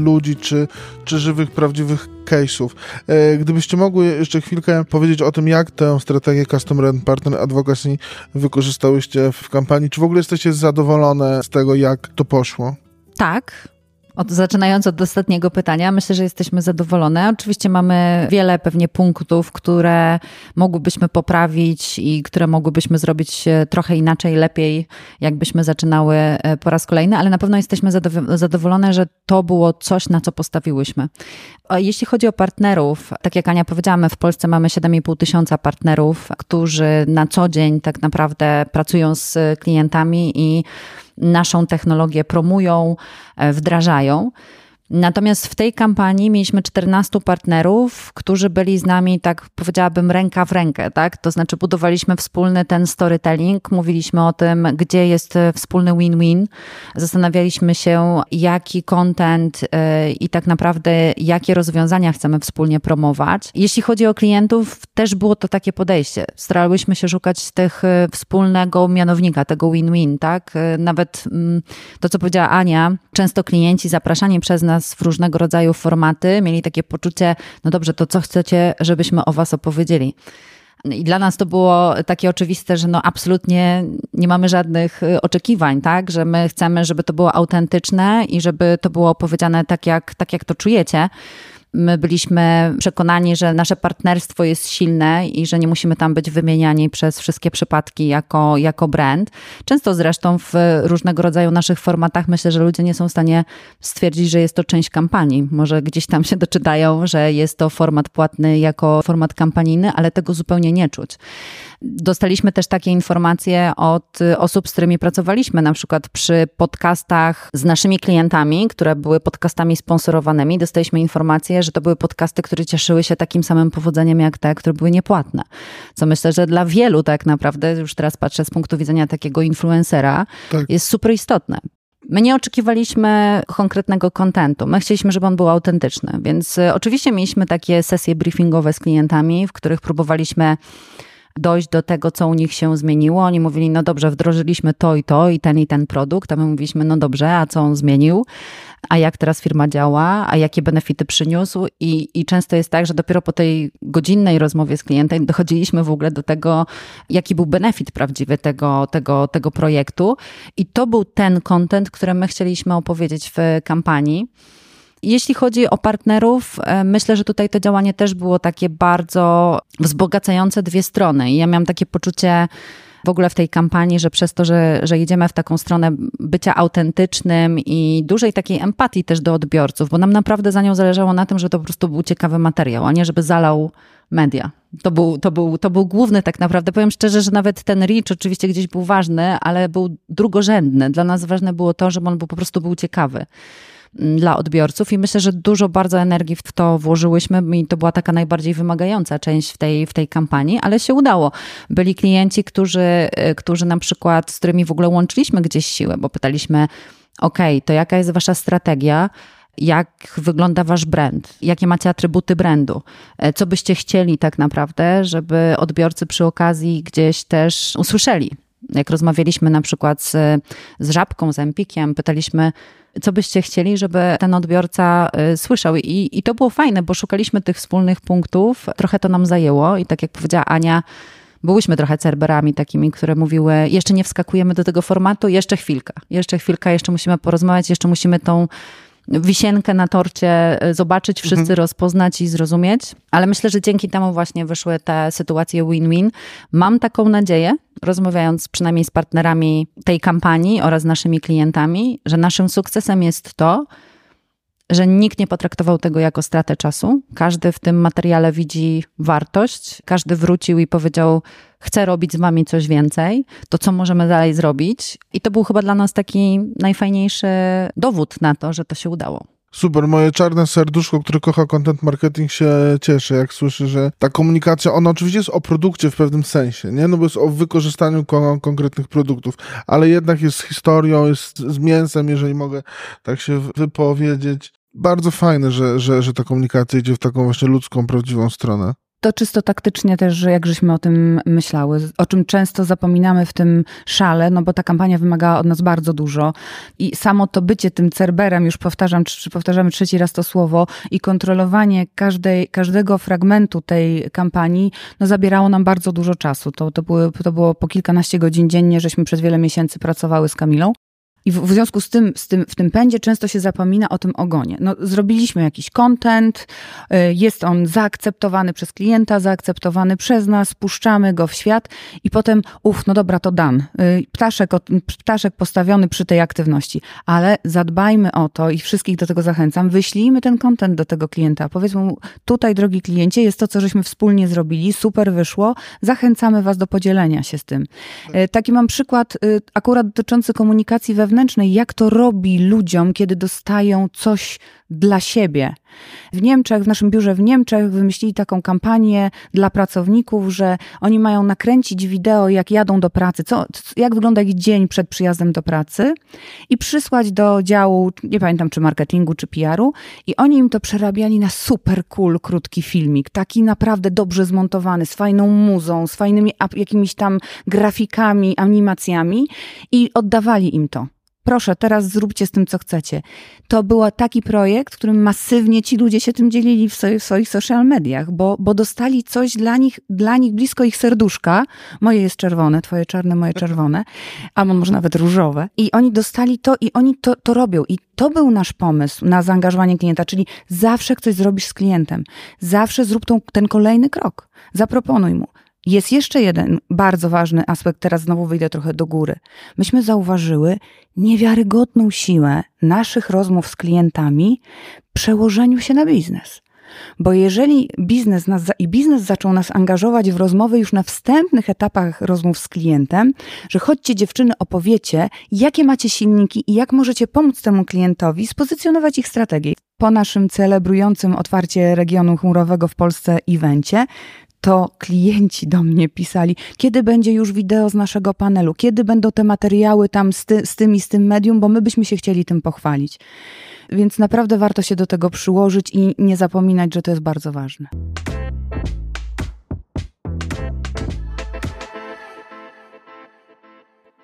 ludzi, czy, czy żywych, prawdziwych case'ów. E, gdybyście mogły jeszcze chwilkę powiedzieć o tym, jak tę strategię Customer and Partner Advocacy wykorzystałyście w kampanii, czy w ogóle jesteście zadowolone z tego, jak to poszło? Tak, od, zaczynając od ostatniego pytania, myślę, że jesteśmy zadowolone. Oczywiście mamy wiele pewnie punktów, które mogłybyśmy poprawić i które mogłybyśmy zrobić e, trochę inaczej, lepiej, jakbyśmy zaczynały e, po raz kolejny, ale na pewno jesteśmy zadowolone, że to było coś, na co postawiłyśmy. Jeśli chodzi o partnerów, tak jak Ania powiedziała, my w Polsce mamy 7,5 tysiąca partnerów, którzy na co dzień tak naprawdę pracują z klientami i naszą technologię promują, e, wdrażają. Natomiast w tej kampanii mieliśmy 14 partnerów, którzy byli z nami, tak powiedziałabym, ręka w rękę, tak? To znaczy budowaliśmy wspólny ten storytelling, mówiliśmy o tym, gdzie jest wspólny win-win, zastanawialiśmy się, jaki content yy, i tak naprawdę jakie rozwiązania chcemy wspólnie promować. Jeśli chodzi o klientów, też było to takie podejście. Starałyśmy się szukać tych y, wspólnego mianownika, tego win-win, tak? Nawet mm, to, co powiedziała Ania, często klienci zapraszani przez nas nas w różnego rodzaju formaty, mieli takie poczucie, no dobrze, to co chcecie, żebyśmy o was opowiedzieli. I dla nas to było takie oczywiste, że no absolutnie nie mamy żadnych y, oczekiwań, tak? Że my chcemy, żeby to było autentyczne i żeby to było opowiedziane tak, jak, tak jak to czujecie. My byliśmy przekonani, że nasze partnerstwo jest silne i że nie musimy tam być wymieniani przez wszystkie przypadki jako, jako brand. Często zresztą w różnego rodzaju naszych formatach myślę, że ludzie nie są w stanie stwierdzić, że jest to część kampanii. Może gdzieś tam się doczytają, że jest to format płatny jako format kampanijny, ale tego zupełnie nie czuć. Dostaliśmy też takie informacje od osób, z którymi pracowaliśmy, na przykład przy podcastach z naszymi klientami, które były podcastami sponsorowanymi. Dostaliśmy że to były podcasty, które cieszyły się takim samym powodzeniem jak te, które były niepłatne. Co myślę, że dla wielu tak naprawdę, już teraz patrzę z punktu widzenia takiego influencera, tak. jest super istotne. My nie oczekiwaliśmy konkretnego kontentu. My chcieliśmy, żeby on był autentyczny, więc e, oczywiście mieliśmy takie sesje briefingowe z klientami, w których próbowaliśmy dojść do tego, co u nich się zmieniło. Oni mówili, no dobrze, wdrożyliśmy to i to i ten i ten produkt, a my mówiliśmy, no dobrze, a co on zmienił? A jak teraz firma działa? A jakie benefity przyniósł? I, I często jest tak, że dopiero po tej godzinnej rozmowie z klientem dochodziliśmy w ogóle do tego, jaki był benefit prawdziwy tego, tego, tego projektu. I to był ten content, który my chcieliśmy opowiedzieć w kampanii. Jeśli chodzi o partnerów, e, myślę, że tutaj to działanie też było takie bardzo wzbogacające dwie strony. I ja miałam takie poczucie, w ogóle w tej kampanii, że przez to, że, że idziemy w taką stronę bycia autentycznym i dużej takiej empatii też do odbiorców, bo nam naprawdę za nią zależało na tym, że to po prostu był ciekawy materiał, a nie żeby zalał media. To był, to, był, to był główny tak naprawdę. Powiem szczerze, że nawet ten reach oczywiście gdzieś był ważny, ale był drugorzędny. Dla nas ważne było to, żeby on był, po prostu był ciekawy dla odbiorców i myślę, że dużo bardzo energii w to włożyłyśmy i to była taka najbardziej wymagająca część w tej, w tej kampanii, ale się udało. Byli klienci, którzy, y, którzy na przykład, z którymi w ogóle łączyliśmy gdzieś siłę, bo pytaliśmy, ok, to jaka jest wasza strategia? jak wygląda wasz brand, jakie macie atrybuty brandu, e, co byście chcieli tak naprawdę, żeby odbiorcy przy okazji gdzieś też usłyszeli. Jak rozmawialiśmy na przykład z, z Żabką, z Empikiem, pytaliśmy, co byście chcieli, żeby ten odbiorca y, słyszał. I, I to było fajne, bo szukaliśmy tych wspólnych punktów, trochę to nam zajęło i tak jak powiedziała Ania, byłyśmy trochę cerberami takimi, które mówiły, jeszcze nie wskakujemy do tego formatu, jeszcze chwilka, jeszcze chwilka, jeszcze musimy porozmawiać, jeszcze musimy tą wisienkę na torcie y, zobaczyć, wszyscy mhm. rozpoznać i zrozumieć. Ale myślę, że dzięki temu właśnie wyszły te sytuacje win-win. Mam taką nadzieję, rozmawiając przynajmniej z partnerami tej kampanii oraz naszymi klientami, że naszym sukcesem jest to, że nikt nie potraktował tego jako stratę czasu. Każdy w tym materiale widzi wartość, każdy wrócił i powiedział: Chcę robić z wami coś więcej, to co możemy dalej zrobić. I to był chyba dla nas taki najfajniejszy dowód na to, że to się udało. Super, moje czarne serduszko, które kocha content marketing się cieszy, jak słyszy, że ta komunikacja, ona oczywiście jest o produkcie w pewnym sensie, nie? No bo jest o wykorzystaniu kon konkretnych produktów, ale jednak jest historią, jest z mięsem, jeżeli mogę tak się wypowiedzieć. Bardzo fajne, że, że, że ta komunikacja idzie w taką właśnie ludzką, prawdziwą stronę. To czysto taktycznie też, że jak żeśmy o tym myślały, o czym często zapominamy w tym szale, no bo ta kampania wymagała od nas bardzo dużo i samo to bycie tym cerberem, już powtarzam, czy powtarzamy trzeci raz to słowo i kontrolowanie każdej, każdego fragmentu tej kampanii, no zabierało nam bardzo dużo czasu. To, to, były, to było po kilkanaście godzin dziennie, żeśmy przez wiele miesięcy pracowały z Kamilą. I w, związku z tym, z tym, w tym pędzie często się zapomina o tym ogonie. No, zrobiliśmy jakiś content, y, jest on zaakceptowany przez klienta, zaakceptowany przez nas, puszczamy go w świat i potem, uff, no dobra, to dan. Y, ptaszek, ptaszek postawiony przy tej aktywności. Ale zadbajmy o to i wszystkich do tego zachęcam, wyślijmy ten content do tego klienta. Powiedzmy mu, tutaj, drogi kliencie, jest to, co żeśmy wspólnie zrobili, super wyszło, zachęcamy was do podzielenia się z tym. Y, taki mam przykład akurat dotyczący komunikacji wewnętrznej, jak to robi ludziom, kiedy dostają coś dla siebie. W Niemczech, w naszym biurze w Niemczech wymyślili taką kampanię dla pracowników, że oni mają nakręcić wideo, jak jadą do pracy, co, jak wygląda ich dzień przed przyjazdem do pracy i przysłać do działu, nie pamiętam czy marketingu, czy PR-u i oni im to przerabiali na super cool, krótki filmik, taki naprawdę dobrze zmontowany, z fajną muzą, z fajnymi jakimiś tam grafikami, animacjami i oddawali im to proszę, teraz zróbcie z tym, co chcecie. To był taki projekt, w którym masywnie ci ludzie się tym dzielili w, swoich, social mediach, bo, bo dostali coś dla nich, dla nich blisko ich serduszka. Moje jest czerwone, twoje czarne, moje czerwone, a może nawet różowe. I oni dostali to i oni to, to robią. I to był nasz pomysł na zaangażowanie klienta, czyli zawsze coś zrobisz z klientem. Zawsze zrób tą, ten kolejny krok. Zaproponuj mu. Jest jeszcze jeden bardzo ważny aspekt, teraz znowu wyjdę trochę do góry. Myśmy zauważyły niewiarygodną siłę naszych rozmów z klientami przełożeniu się na biznes. Bo jeżeli biznes nas i biznes zaczął nas angażować w rozmowy już na wstępnych etapach rozmów z klientem, że chodźcie dziewczyny, opowiecie, jakie macie silniki i jak możecie pomóc temu klientowi spozycjonować ich strategię. Po naszym celebrującym otwarcie regionu chmurowego w Polsce evencie to klienci do mnie pisali, kiedy będzie już wideo z naszego panelu, kiedy będą te materiały tam z, ty, z tym i z tym medium, bo my byśmy się chcieli tym pochwalić. Więc naprawdę warto się do tego przyłożyć i nie zapominać, że to jest bardzo ważne.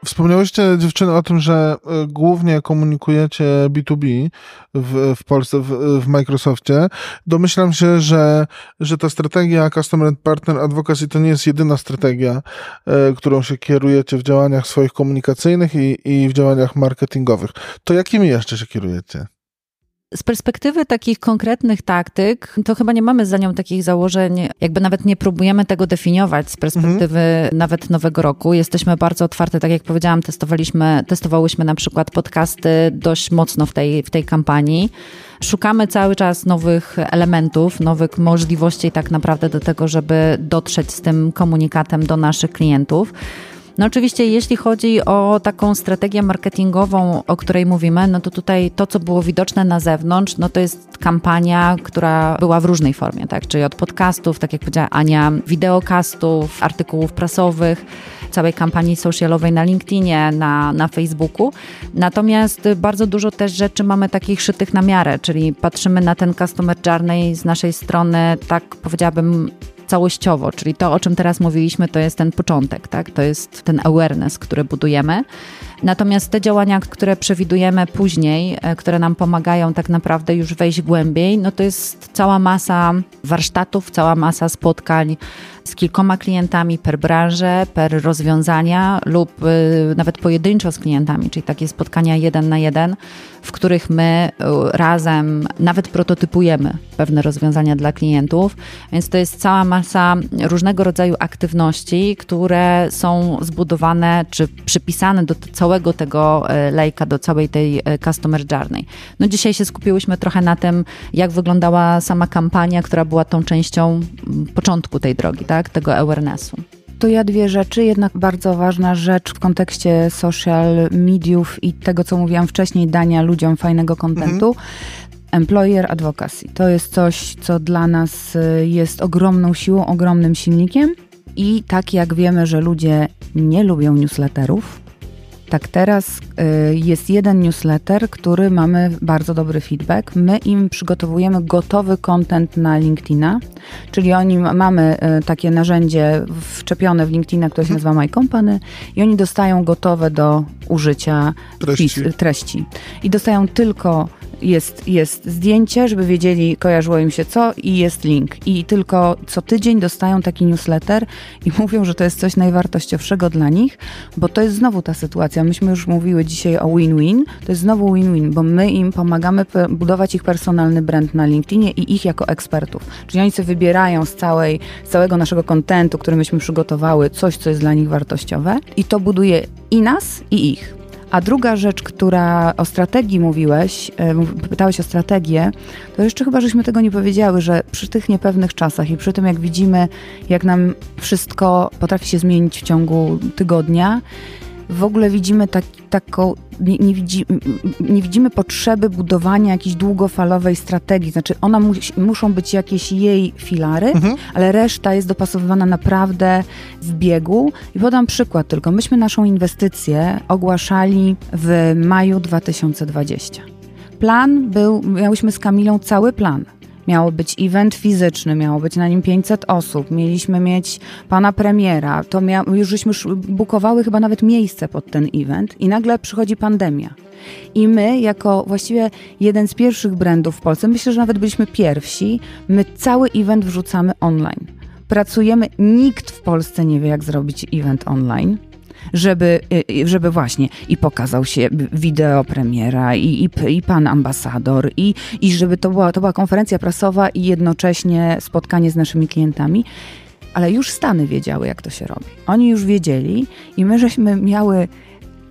Wspomniałyście dziewczyny o tym, że e, głównie komunikujecie B2B w, w Polsce, w, w Microsoftie. Domyślam się, że, że ta strategia Customer Partner Advocacy to nie jest jedyna strategia, e, którą się kierujecie w działaniach swoich komunikacyjnych i, i w działaniach marketingowych. To jakimi jeszcze się kierujecie? Z perspektywy takich konkretnych taktyk, to chyba nie mamy za nią takich założeń, jakby nawet nie próbujemy tego definiować z perspektywy mhm. nawet nowego roku. Jesteśmy bardzo otwarte, tak jak powiedziałam, testowaliśmy, testowałyśmy na przykład podcasty dość mocno w tej, w tej kampanii. Szukamy cały czas nowych elementów, nowych możliwości tak naprawdę do tego, żeby dotrzeć z tym komunikatem do naszych klientów. No oczywiście, jeśli chodzi o taką strategię marketingową, o której mówimy, no to tutaj to, co było widoczne na zewnątrz, no to jest kampania, która była w różnej formie, tak? Czyli od podcastów, tak jak powiedziała Ania, wideokastów, artykułów prasowych, całej kampanii socialowej na LinkedInie, na, na Facebooku. Natomiast bardzo dużo też rzeczy mamy takich szytych na miarę, czyli patrzymy na ten customer journey z naszej strony, tak powiedziałabym, całościowo, czyli to, o czym teraz mówiliśmy, to jest ten początek, tak? To jest ten awareness, który budujemy. Natomiast te działania, które przewidujemy później, e, które nam pomagają tak naprawdę już wejść głębiej, no to jest cała masa warsztatów, cała masa spotkań z kilkoma klientami per branżę, per rozwiązania lub y, nawet pojedynczo z klientami, czyli takie spotkania jeden na jeden, w których my y, razem nawet prototypujemy pewne rozwiązania dla klientów. Więc to jest cała masa różnego rodzaju aktywności, które są zbudowane czy przypisane do całego tego y, lejka, do całej tej customer journey. No dzisiaj się skupiłyśmy trochę na tym, jak wyglądała sama kampania, która była tą częścią początku tej drogi, tak? tego awarenessu. To ja dwie rzeczy. Jednak bardzo ważna rzecz w kontekście social mediów i tego, co mówiłam wcześniej, dania ludziom fajnego kontentu. Mhm. Employer advocacy. To jest coś, co dla nas y, jest ogromną siłą, ogromnym silnikiem. I tak jak wiemy, że ludzie nie lubią newsletterów, tak, teraz y, jest jeden newsletter, który mamy bardzo dobry feedback. My im przygotowujemy gotowy content na LinkedIna, czyli oni mamy y, takie narzędzie wczepione w LinkedIna, które się mhm. nazywa My Company i oni dostają gotowe do użycia treści. treści. I dostają tylko jest, jest zdjęcie, żeby wiedzieli, kojarzyło im się co i jest link. I tylko co tydzień dostają taki newsletter i (laughs) mówią, że to jest coś najwartościowszego dla nich, bo to jest znowu ta sytuacja. Myśmy już mówiły dzisiaj o win-win. To jest znowu win-win, bo my im pomagamy budować ich personalny brand na LinkedInie i ich jako ekspertów. Czyli oni sobie wybierają z, całej, z całego naszego kontentu, który myśmy przygotowały, coś, co jest dla nich wartościowe i to buduje i nas, i ich. A druga rzecz, która o strategii mówiłeś, e, pytałeś o strategię, to jeszcze chyba żeśmy tego nie powiedziały, że przy tych niepewnych czasach i przy tym, jak widzimy, jak nam wszystko potrafi się zmienić w ciągu tygodnia, w ogóle widzimy tak, taką, nie, nie, widzi, nie, widzimy potrzeby budowania jakiejś długofalowej strategii. Znaczy, ona musi, muszą być jakieś jej filary, mhm. ale reszta jest dopasowywana naprawdę w biegu. I podam przykład tylko. Myśmy naszą inwestycję ogłaszali w maju 2020. Plan był, miałyśmy z Kamilą cały plan Miało być event fizyczny, miało być na nim 500 osób, mieliśmy mieć pana premiera, to mia- już żeśmy bukowały chyba nawet miejsce pod ten event i nagle przychodzi pandemia. I my, jako właściwie jeden z pierwszych brandów w Polsce, myślę, że nawet byliśmy pierwsi, my cały event wrzucamy online. Pracujemy, nikt w Polsce nie wie, jak zrobić event online żeby, y, y, żeby właśnie i pokazał się wideo premiera i, i, i pan ambasador i, i żeby to była, to była konferencja prasowa i jednocześnie spotkanie z naszymi klientami. Ale już Stany wiedziały, jak to się robi. Oni już wiedzieli i my żeśmy miały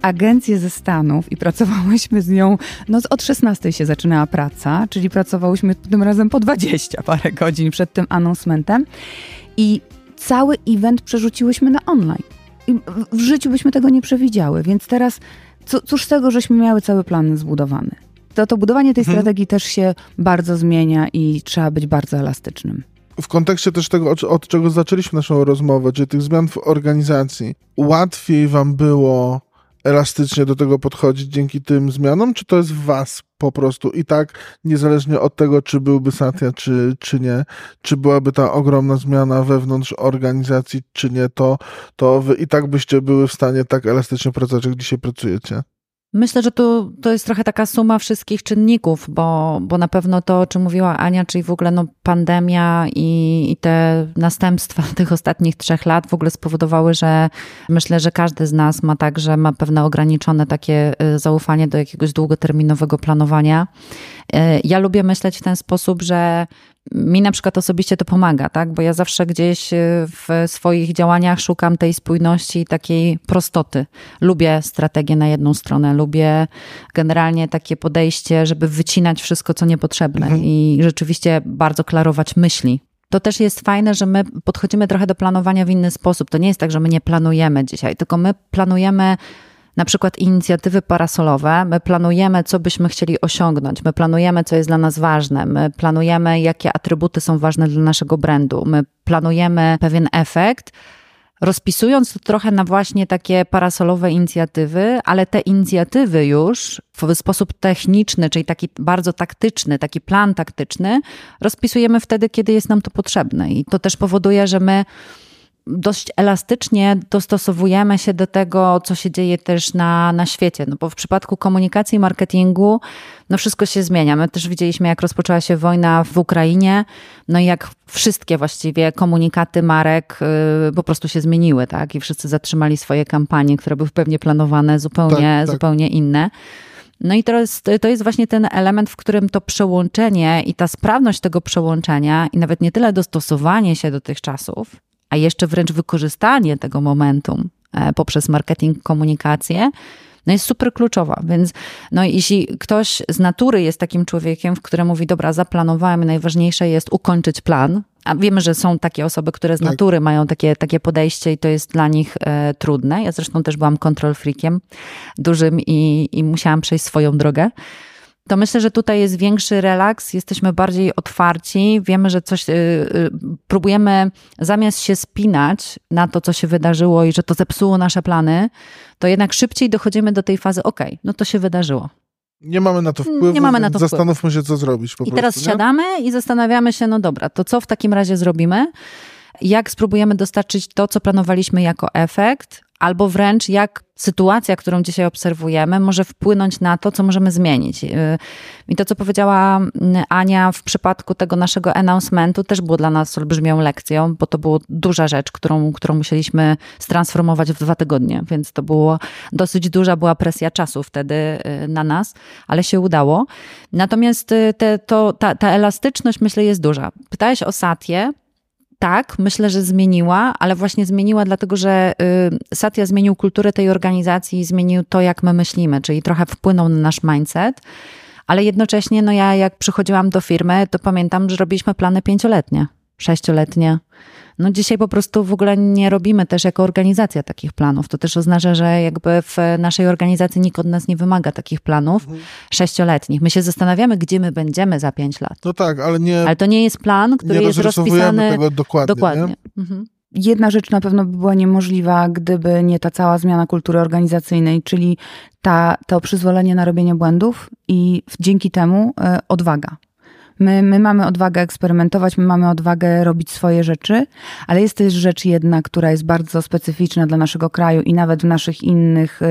agencję ze Stanów i pracowałyśmy z nią, no od 16 się zaczynała praca, czyli pracowałyśmy tym razem po 20 parę godzin przed tym announcementem i cały event przerzuciłyśmy na online w życiu byśmy tego nie przewidziały, więc teraz co, cóż z tego, żeśmy miały cały plan zbudowany. To, to budowanie tej mhm. strategii też się bardzo zmienia i trzeba być bardzo elastycznym. W kontekście też tego, od, od czego zaczęliśmy naszą rozmowę, czyli tych zmian w organizacji, łatwiej wam było elastycznie do tego podchodzić dzięki tym zmianom, czy to jest w was po prostu i tak, niezależnie od tego, czy byłby Satya, czy, czy nie, czy byłaby ta ogromna zmiana wewnątrz organizacji, czy nie, to, to wy i tak byście były w stanie tak elastycznie pracować, jak dzisiaj pracujecie? Myślę, że to, to jest trochę taka suma wszystkich czynników, bo, bo na pewno to, o czym mówiła Ania, czyli w ogóle no, pandemia i, i te następstwa (laughs) tych ostatnich trzech lat w ogóle spowodowały, że myślę, że każdy z nas ma tak, że ma pewne ograniczone takie y, zaufanie do jakiegoś długoterminowego planowania. Y, ja lubię myśleć w ten sposób, że mi na przykład osobiście to pomaga, tak? Bo ja zawsze gdzieś y, w swoich działaniach szukam tej spójności i takiej prostoty. Lubię strategię na jedną stronę, lubię generalnie takie podejście, żeby wycinać wszystko, co niepotrzebne mhm. i rzeczywiście bardzo klarować myśli. To też jest fajne, że my podchodzimy trochę do planowania w inny sposób. To nie jest tak, że my nie planujemy dzisiaj, tylko my planujemy na przykład inicjatywy parasolowe, my planujemy, co byśmy chcieli osiągnąć, my planujemy, co jest dla nas ważne, my planujemy, jakie atrybuty są ważne dla naszego brandu, my planujemy pewien efekt, rozpisując to trochę na właśnie takie parasolowe inicjatywy, ale te inicjatywy już w sposób techniczny, czyli taki bardzo taktyczny, taki plan taktyczny, rozpisujemy wtedy, kiedy jest nam to potrzebne. I to też powoduje, że my dość elastycznie dostosowujemy się do tego, co się dzieje też na, na świecie. No bo w przypadku komunikacji i marketingu, no wszystko się zmienia. My też widzieliśmy, jak rozpoczęła się wojna w Ukrainie, no i jak wszystkie właściwie komunikaty marek y, po prostu się zmieniły, tak? I wszyscy zatrzymali swoje kampanie, które były pewnie planowane zupełnie, tak, tak. zupełnie inne. No i to jest, to jest właśnie ten element, w którym to przełączenie i ta sprawność tego przełączenia, i nawet nie tyle dostosowanie się do tych czasów, a jeszcze wręcz wykorzystanie tego momentum e, poprzez marketing, komunikację, no jest super kluczowa. Więc no, jeśli ktoś z natury jest takim człowiekiem, w którym mówi, dobra, zaplanowałem, najważniejsze jest ukończyć plan, a wiemy, że są takie osoby, które z tak. natury mają takie, takie podejście i to jest dla nich e, trudne. Ja zresztą też byłam control freakiem dużym i, i musiałam przejść swoją drogę to myślę, że tutaj jest większy relaks, jesteśmy bardziej otwarci, wiemy, że coś, yy, próbujemy zamiast się spinać na to, co się wydarzyło i że to zepsuło nasze plany, to jednak szybciej dochodzimy do tej fazy, ok, no to się wydarzyło. Nie mamy na to wpływu, nie mamy na to zastanówmy wpływu. się, co zrobić. Po I prostu, teraz nie? siadamy i zastanawiamy się, no dobra, to co w takim razie zrobimy? Jak spróbujemy dostarczyć to, co planowaliśmy jako efekt, albo wręcz jak sytuacja, którą dzisiaj obserwujemy, może wpłynąć na to, co możemy zmienić. Y, I to, co powiedziała mm, Ania w przypadku tego naszego announcementu, też było dla nas olbrzymią lekcją, bo to była duża rzecz, którą, którą musieliśmy stransformować w dwa tygodnie, więc to było dosyć duża była presja czasu wtedy y, na nas, ale się udało. Natomiast y, te, to, ta, ta elastyczność, myślę, jest duża. Pytałeś o Satię tak, myślę, że zmieniła, ale właśnie zmieniła dlatego, że y, Satya zmienił kulturę tej organizacji i zmienił to, jak my myślimy, czyli trochę wpłynął na nasz mindset. Ale jednocześnie, no ja jak przychodziłam do firmy, to pamiętam, że robiliśmy plany pięcioletnie, sześcioletnie. No dzisiaj po prostu w ogóle nie robimy też jako organizacja takich planów. To też oznacza, że jakby w naszej organizacji nikt od nas nie wymaga takich planów mhm. sześcioletnich. My się zastanawiamy, gdzie my będziemy za pięć lat. No tak, ale nie. Ale to nie jest plan, który jest rozpisany. tego dokładnie. dokładnie. Mhm. Jedna rzecz na pewno by była niemożliwa, gdyby nie ta cała zmiana kultury organizacyjnej, czyli ta, to przyzwolenie na robienie błędów i dzięki temu y, odwaga. My, my mamy odwagę eksperymentować, my mamy odwagę robić swoje rzeczy, ale jest też rzecz jedna, która jest bardzo specyficzna dla naszego kraju i nawet w naszych innych y,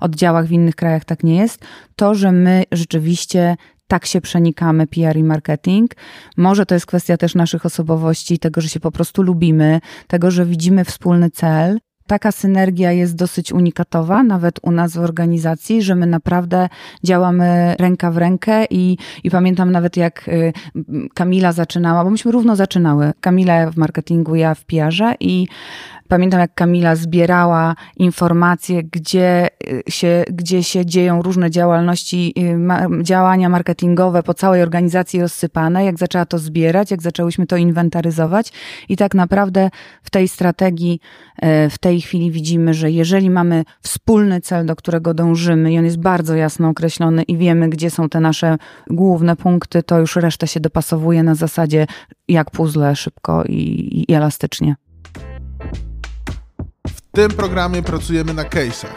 oddziałach, w innych krajach tak nie jest. To, że my rzeczywiście tak się przenikamy PR i marketing. Może to jest kwestia też naszych osobowości, tego, że się po prostu lubimy, tego, że widzimy wspólny cel taka synergia jest dosyć unikatowa, nawet u nas w organizacji, że my naprawdę działamy ręka w rękę i, i pamiętam nawet jak y, Kamila zaczynała, bo myśmy równo zaczynały. Kamila w marketingu, ja w PR-ze i Pamiętam, jak Kamila zbierała informacje, gdzie y, się, gdzie się dzieją różne działalności, y, działania marketingowe po całej organizacji rozsypane, jak zaczęła to zbierać, jak zaczęłyśmy to inwentaryzować. I tak naprawdę w tej strategii, y, w tej chwili widzimy, że jeżeli mamy wspólny cel, do którego dążymy, i on jest bardzo jasno określony i wiemy, gdzie są te nasze główne punkty, to już reszta się dopasowuje na zasadzie jak puzzle szybko i, i elastycznie tym programie pracujemy na case'ach.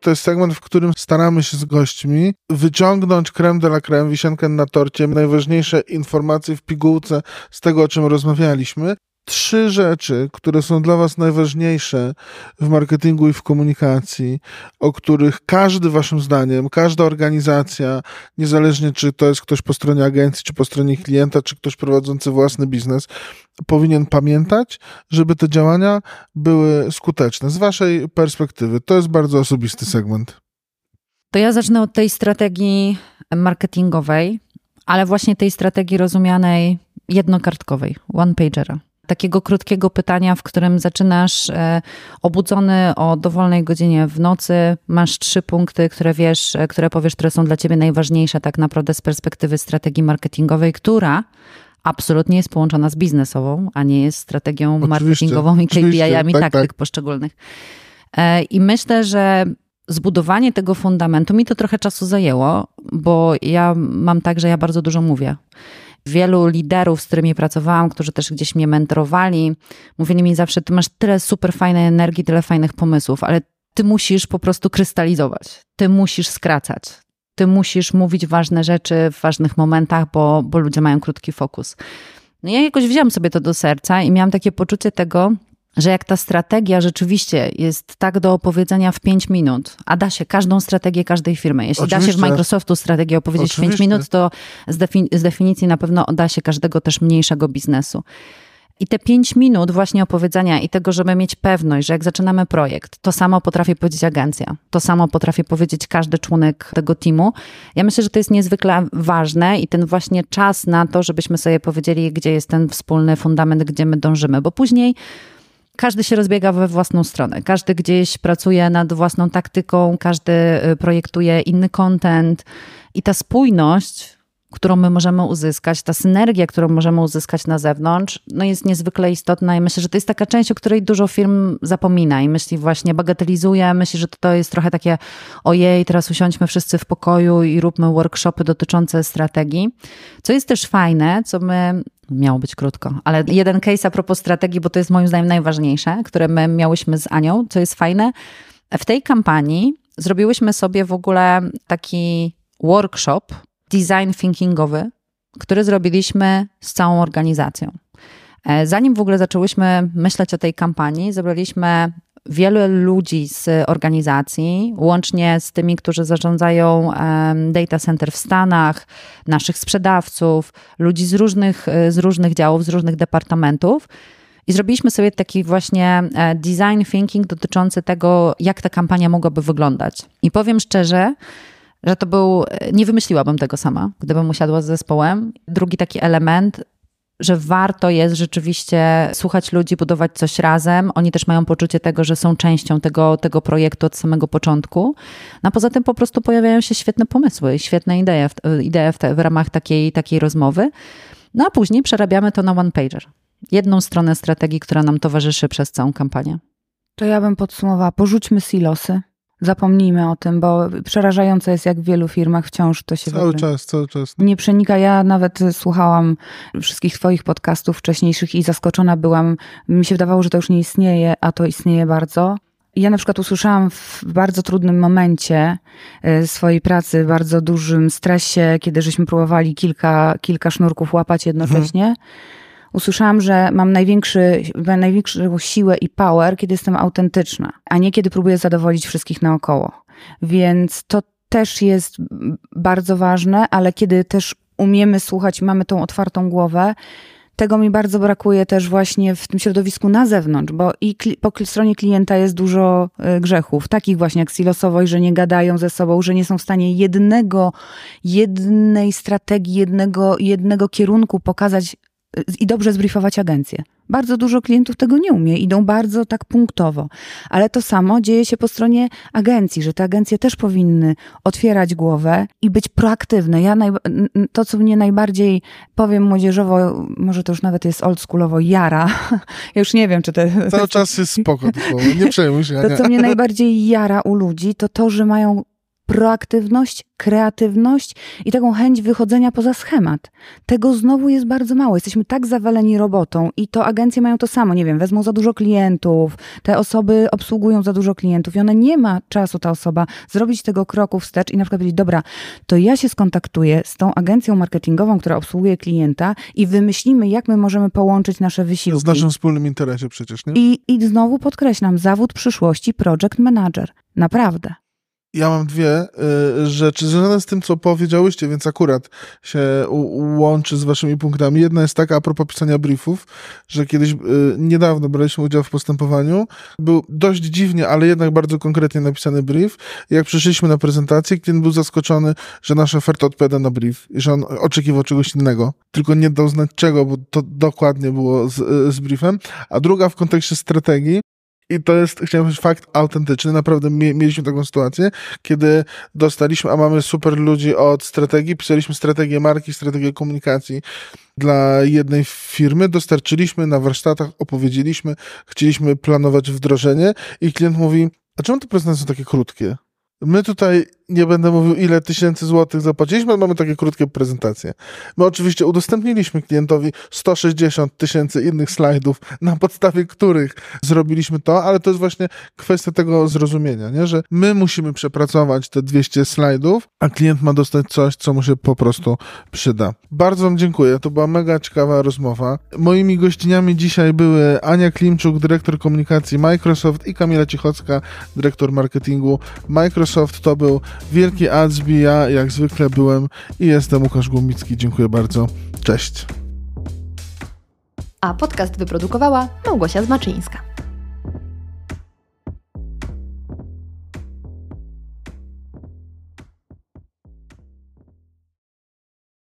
To jest segment, w którym staramy się z gośćmi wyciągnąć creme de la creme, wisienkę na torcie, najważniejsze informacje w pigułce z tego, o czym rozmawialiśmy trzy rzeczy, które są dla Was najważniejsze w marketingu i w komunikacji, o których każdy Waszym zdaniem, każda organizacja, niezależnie czy to jest ktoś po stronie agencji, czy po stronie klienta, czy ktoś prowadzący własny biznes, powinien pamiętać, żeby te działania były skuteczne z Waszej perspektywy? To jest bardzo osobisty segment. To ja zacznę od tej strategii marketingowej, ale właśnie tej strategii rozumianej jednokartkowej, one-pagera takiego krótkiego pytania, w którym zaczynasz e, obudzony o dowolnej godzinie w nocy, masz trzy punkty, które wiesz, e, które powiesz, które są dla ciebie najważniejsze tak naprawdę z perspektywy strategii marketingowej, która absolutnie jest połączona z biznesową, a nie jest strategią oczywiście, marketingową i KPI-ami tak, taktyk tak. poszczególnych. E, I myślę, że zbudowanie tego fundamentu mi to trochę czasu zajęło, bo ja mam tak, że ja bardzo dużo mówię wielu liderów, z którymi pracowałam, którzy też gdzieś mnie mentorowali, mówili mi zawsze: Ty masz tyle super fajnej energii, tyle fajnych pomysłów, ale ty musisz po prostu krystalizować, ty musisz skracać, ty musisz mówić ważne rzeczy w ważnych momentach, bo, bo ludzie mają krótki fokus. No ja jakoś wziąłem sobie to do serca i miałam takie poczucie tego, że jak ta strategia rzeczywiście jest tak do opowiedzenia w 5 minut, a da się każdą strategię każdej firmy. Jeśli Oczywiście. da się w Microsoftu strategię opowiedzieć Oczywiście. w 5 minut, to z, defin z definicji na pewno da się każdego też mniejszego biznesu. I te pięć minut właśnie opowiedzenia i tego, żeby mieć pewność, że jak zaczynamy projekt, to samo potrafi powiedzieć agencja, to samo potrafi powiedzieć każdy członek tego teamu. Ja myślę, że to jest niezwykle ważne i ten właśnie czas na to, żebyśmy sobie powiedzieli, gdzie jest ten wspólny fundament, gdzie my dążymy, bo później każdy się rozbiega we własną stronę. Każdy gdzieś pracuje nad własną taktyką, każdy y, projektuje inny content i ta spójność, którą my możemy uzyskać, ta synergia, którą możemy uzyskać na zewnątrz, no jest niezwykle istotna i myślę, że to jest taka część, o której dużo firm zapomina i myśli właśnie, bagatelizuje, myśli, że to jest trochę takie ojej, teraz usiądźmy wszyscy w pokoju i róbmy workshopy dotyczące strategii. Co jest też fajne, co my Miało być krótko, ale jeden case a propos strategii, bo to jest moim zdaniem najważniejsze, które my miałyśmy z Anią, co jest fajne. W tej kampanii zrobiłyśmy sobie w ogóle taki workshop design thinkingowy, który zrobiliśmy z całą organizacją. E, zanim w ogóle zaczęłyśmy myśleć o tej kampanii, zebraliśmy wielu ludzi z organizacji, łącznie z tymi, którzy zarządzają data center w Stanach, naszych sprzedawców, ludzi z różnych, e, z różnych działów, z różnych departamentów. I zrobiliśmy sobie taki właśnie e, design thinking dotyczący tego, jak ta kampania mogłaby wyglądać. I powiem szczerze, że to był, nie wymyśliłabym tego sama, gdybym usiadła z zespołem. Drugi taki element, że warto jest rzeczywiście słuchać ludzi, budować coś razem. Oni też mają poczucie tego, że są częścią tego, tego projektu od samego początku. No a poza tym po prostu pojawiają się świetne pomysły świetne idee, idee w, te, w ramach takiej, takiej rozmowy. No a później przerabiamy to na one pager. Jedną stronę strategii, która nam towarzyszy przez całą kampanię. To ja bym podsumowała, porzućmy silosy. Zapomnijmy o tym, bo przerażające jest, jak w wielu firmach wciąż to się Cały czas, cały czas. Nie przenika. Ja nawet słuchałam wszystkich Twoich podcastów wcześniejszych i zaskoczona byłam. Mi się wydawało, że to już nie istnieje, a to istnieje bardzo. Ja na przykład usłyszałam w bardzo trudnym momencie e, swojej pracy, w bardzo dużym stresie, kiedy żeśmy próbowali kilka, kilka sznurków łapać jednocześnie. Mhm usłyszałam, że mam największy, największą siłę i power, kiedy jestem autentyczna, a nie kiedy próbuję zadowolić wszystkich naokoło. Więc to też jest bardzo ważne, ale kiedy też umiemy słuchać, mamy tą otwartą głowę, tego mi bardzo brakuje też właśnie w tym środowisku na zewnątrz, bo i po stronie klienta jest dużo y, grzechów, takich właśnie jak silosowość, że nie gadają ze sobą, że nie są w stanie jednego, jednej strategii, jednego, jednego kierunku pokazać i dobrze zbriefować agencję. Bardzo dużo klientów tego nie umie, idą bardzo tak punktowo. Ale to samo dzieje się po stronie agencji, że te agencje też powinny otwierać głowę i być proaktywne. Ja naj, to, co mnie najbardziej, powiem młodzieżowo, może to już nawet jest oldschoolowo, jara. (laughs) Ja już nie wiem, czy to... Cały czas jest spoko, nie przejmuj się. (laughs) To, co mnie (laughs) najbardziej jara u ludzi, to to, że mają proaktywność, kreatywność i taką chęć wychodzenia poza schemat. Tego znowu jest bardzo mało. Jesteśmy tak zawaleni robotą i to agencje mają to samo. Nie wiem, wezmą za dużo klientów, te osoby obsługują za dużo klientów i ona nie ma czasu, ta osoba, zrobić tego kroku wstecz i na przykład powiedzieć, dobra, to ja się skontaktuję z tą agencją marketingową, która obsługuje klienta i wymyślimy, jak my możemy połączyć nasze wysiłki. W naszym wspólnym interesie przecież, nie? I, I znowu podkreślam, zawód przyszłości project manager. Naprawdę. Ja mam dwie y, rzeczy związane z tym, co powiedziałyście, więc akurat się łączy z waszymi punktami. Jedna jest taka a propos pisania briefów, że kiedyś y, niedawno braliśmy udział w postępowaniu. Był dość dziwnie, ale jednak bardzo konkretnie napisany brief. Jak przyszliśmy na prezentację, klient był zaskoczony, że nasza oferta odpowiada na brief i że on oczekiwał czegoś innego, tylko nie dał znać czego, bo to dokładnie było z, y, z briefem. A druga w kontekście strategii, i to jest, chciałem powiedzieć, fakt autentyczny. Naprawdę mieliśmy taką sytuację, kiedy dostaliśmy, a mamy super ludzi od strategii, pisaliśmy strategię marki, strategię komunikacji dla jednej firmy, dostarczyliśmy na warsztatach, opowiedzieliśmy, chcieliśmy planować wdrożenie i klient mówi, a czemu te prezentacje są takie krótkie? My tutaj nie będę mówił, ile tysięcy złotych zapłaciliśmy, mamy takie krótkie prezentacje. My oczywiście udostępniliśmy klientowi 160 tysięcy innych slajdów, na podstawie których zrobiliśmy to, ale to jest właśnie kwestia tego zrozumienia, nie? że my musimy przepracować te 200 slajdów, a klient ma dostać coś, co mu się po prostu przyda. Bardzo Wam dziękuję, to była mega ciekawa rozmowa. Moimi gościniami dzisiaj były Ania Klimczuk, dyrektor komunikacji Microsoft i Kamila Cichocka, dyrektor marketingu Microsoft. To był Wielki Adsby, ja jak zwykle byłem i jestem Łukasz Głomicki. Dziękuję bardzo. Cześć. A podcast wyprodukowała Małgosia Zmaczyńska.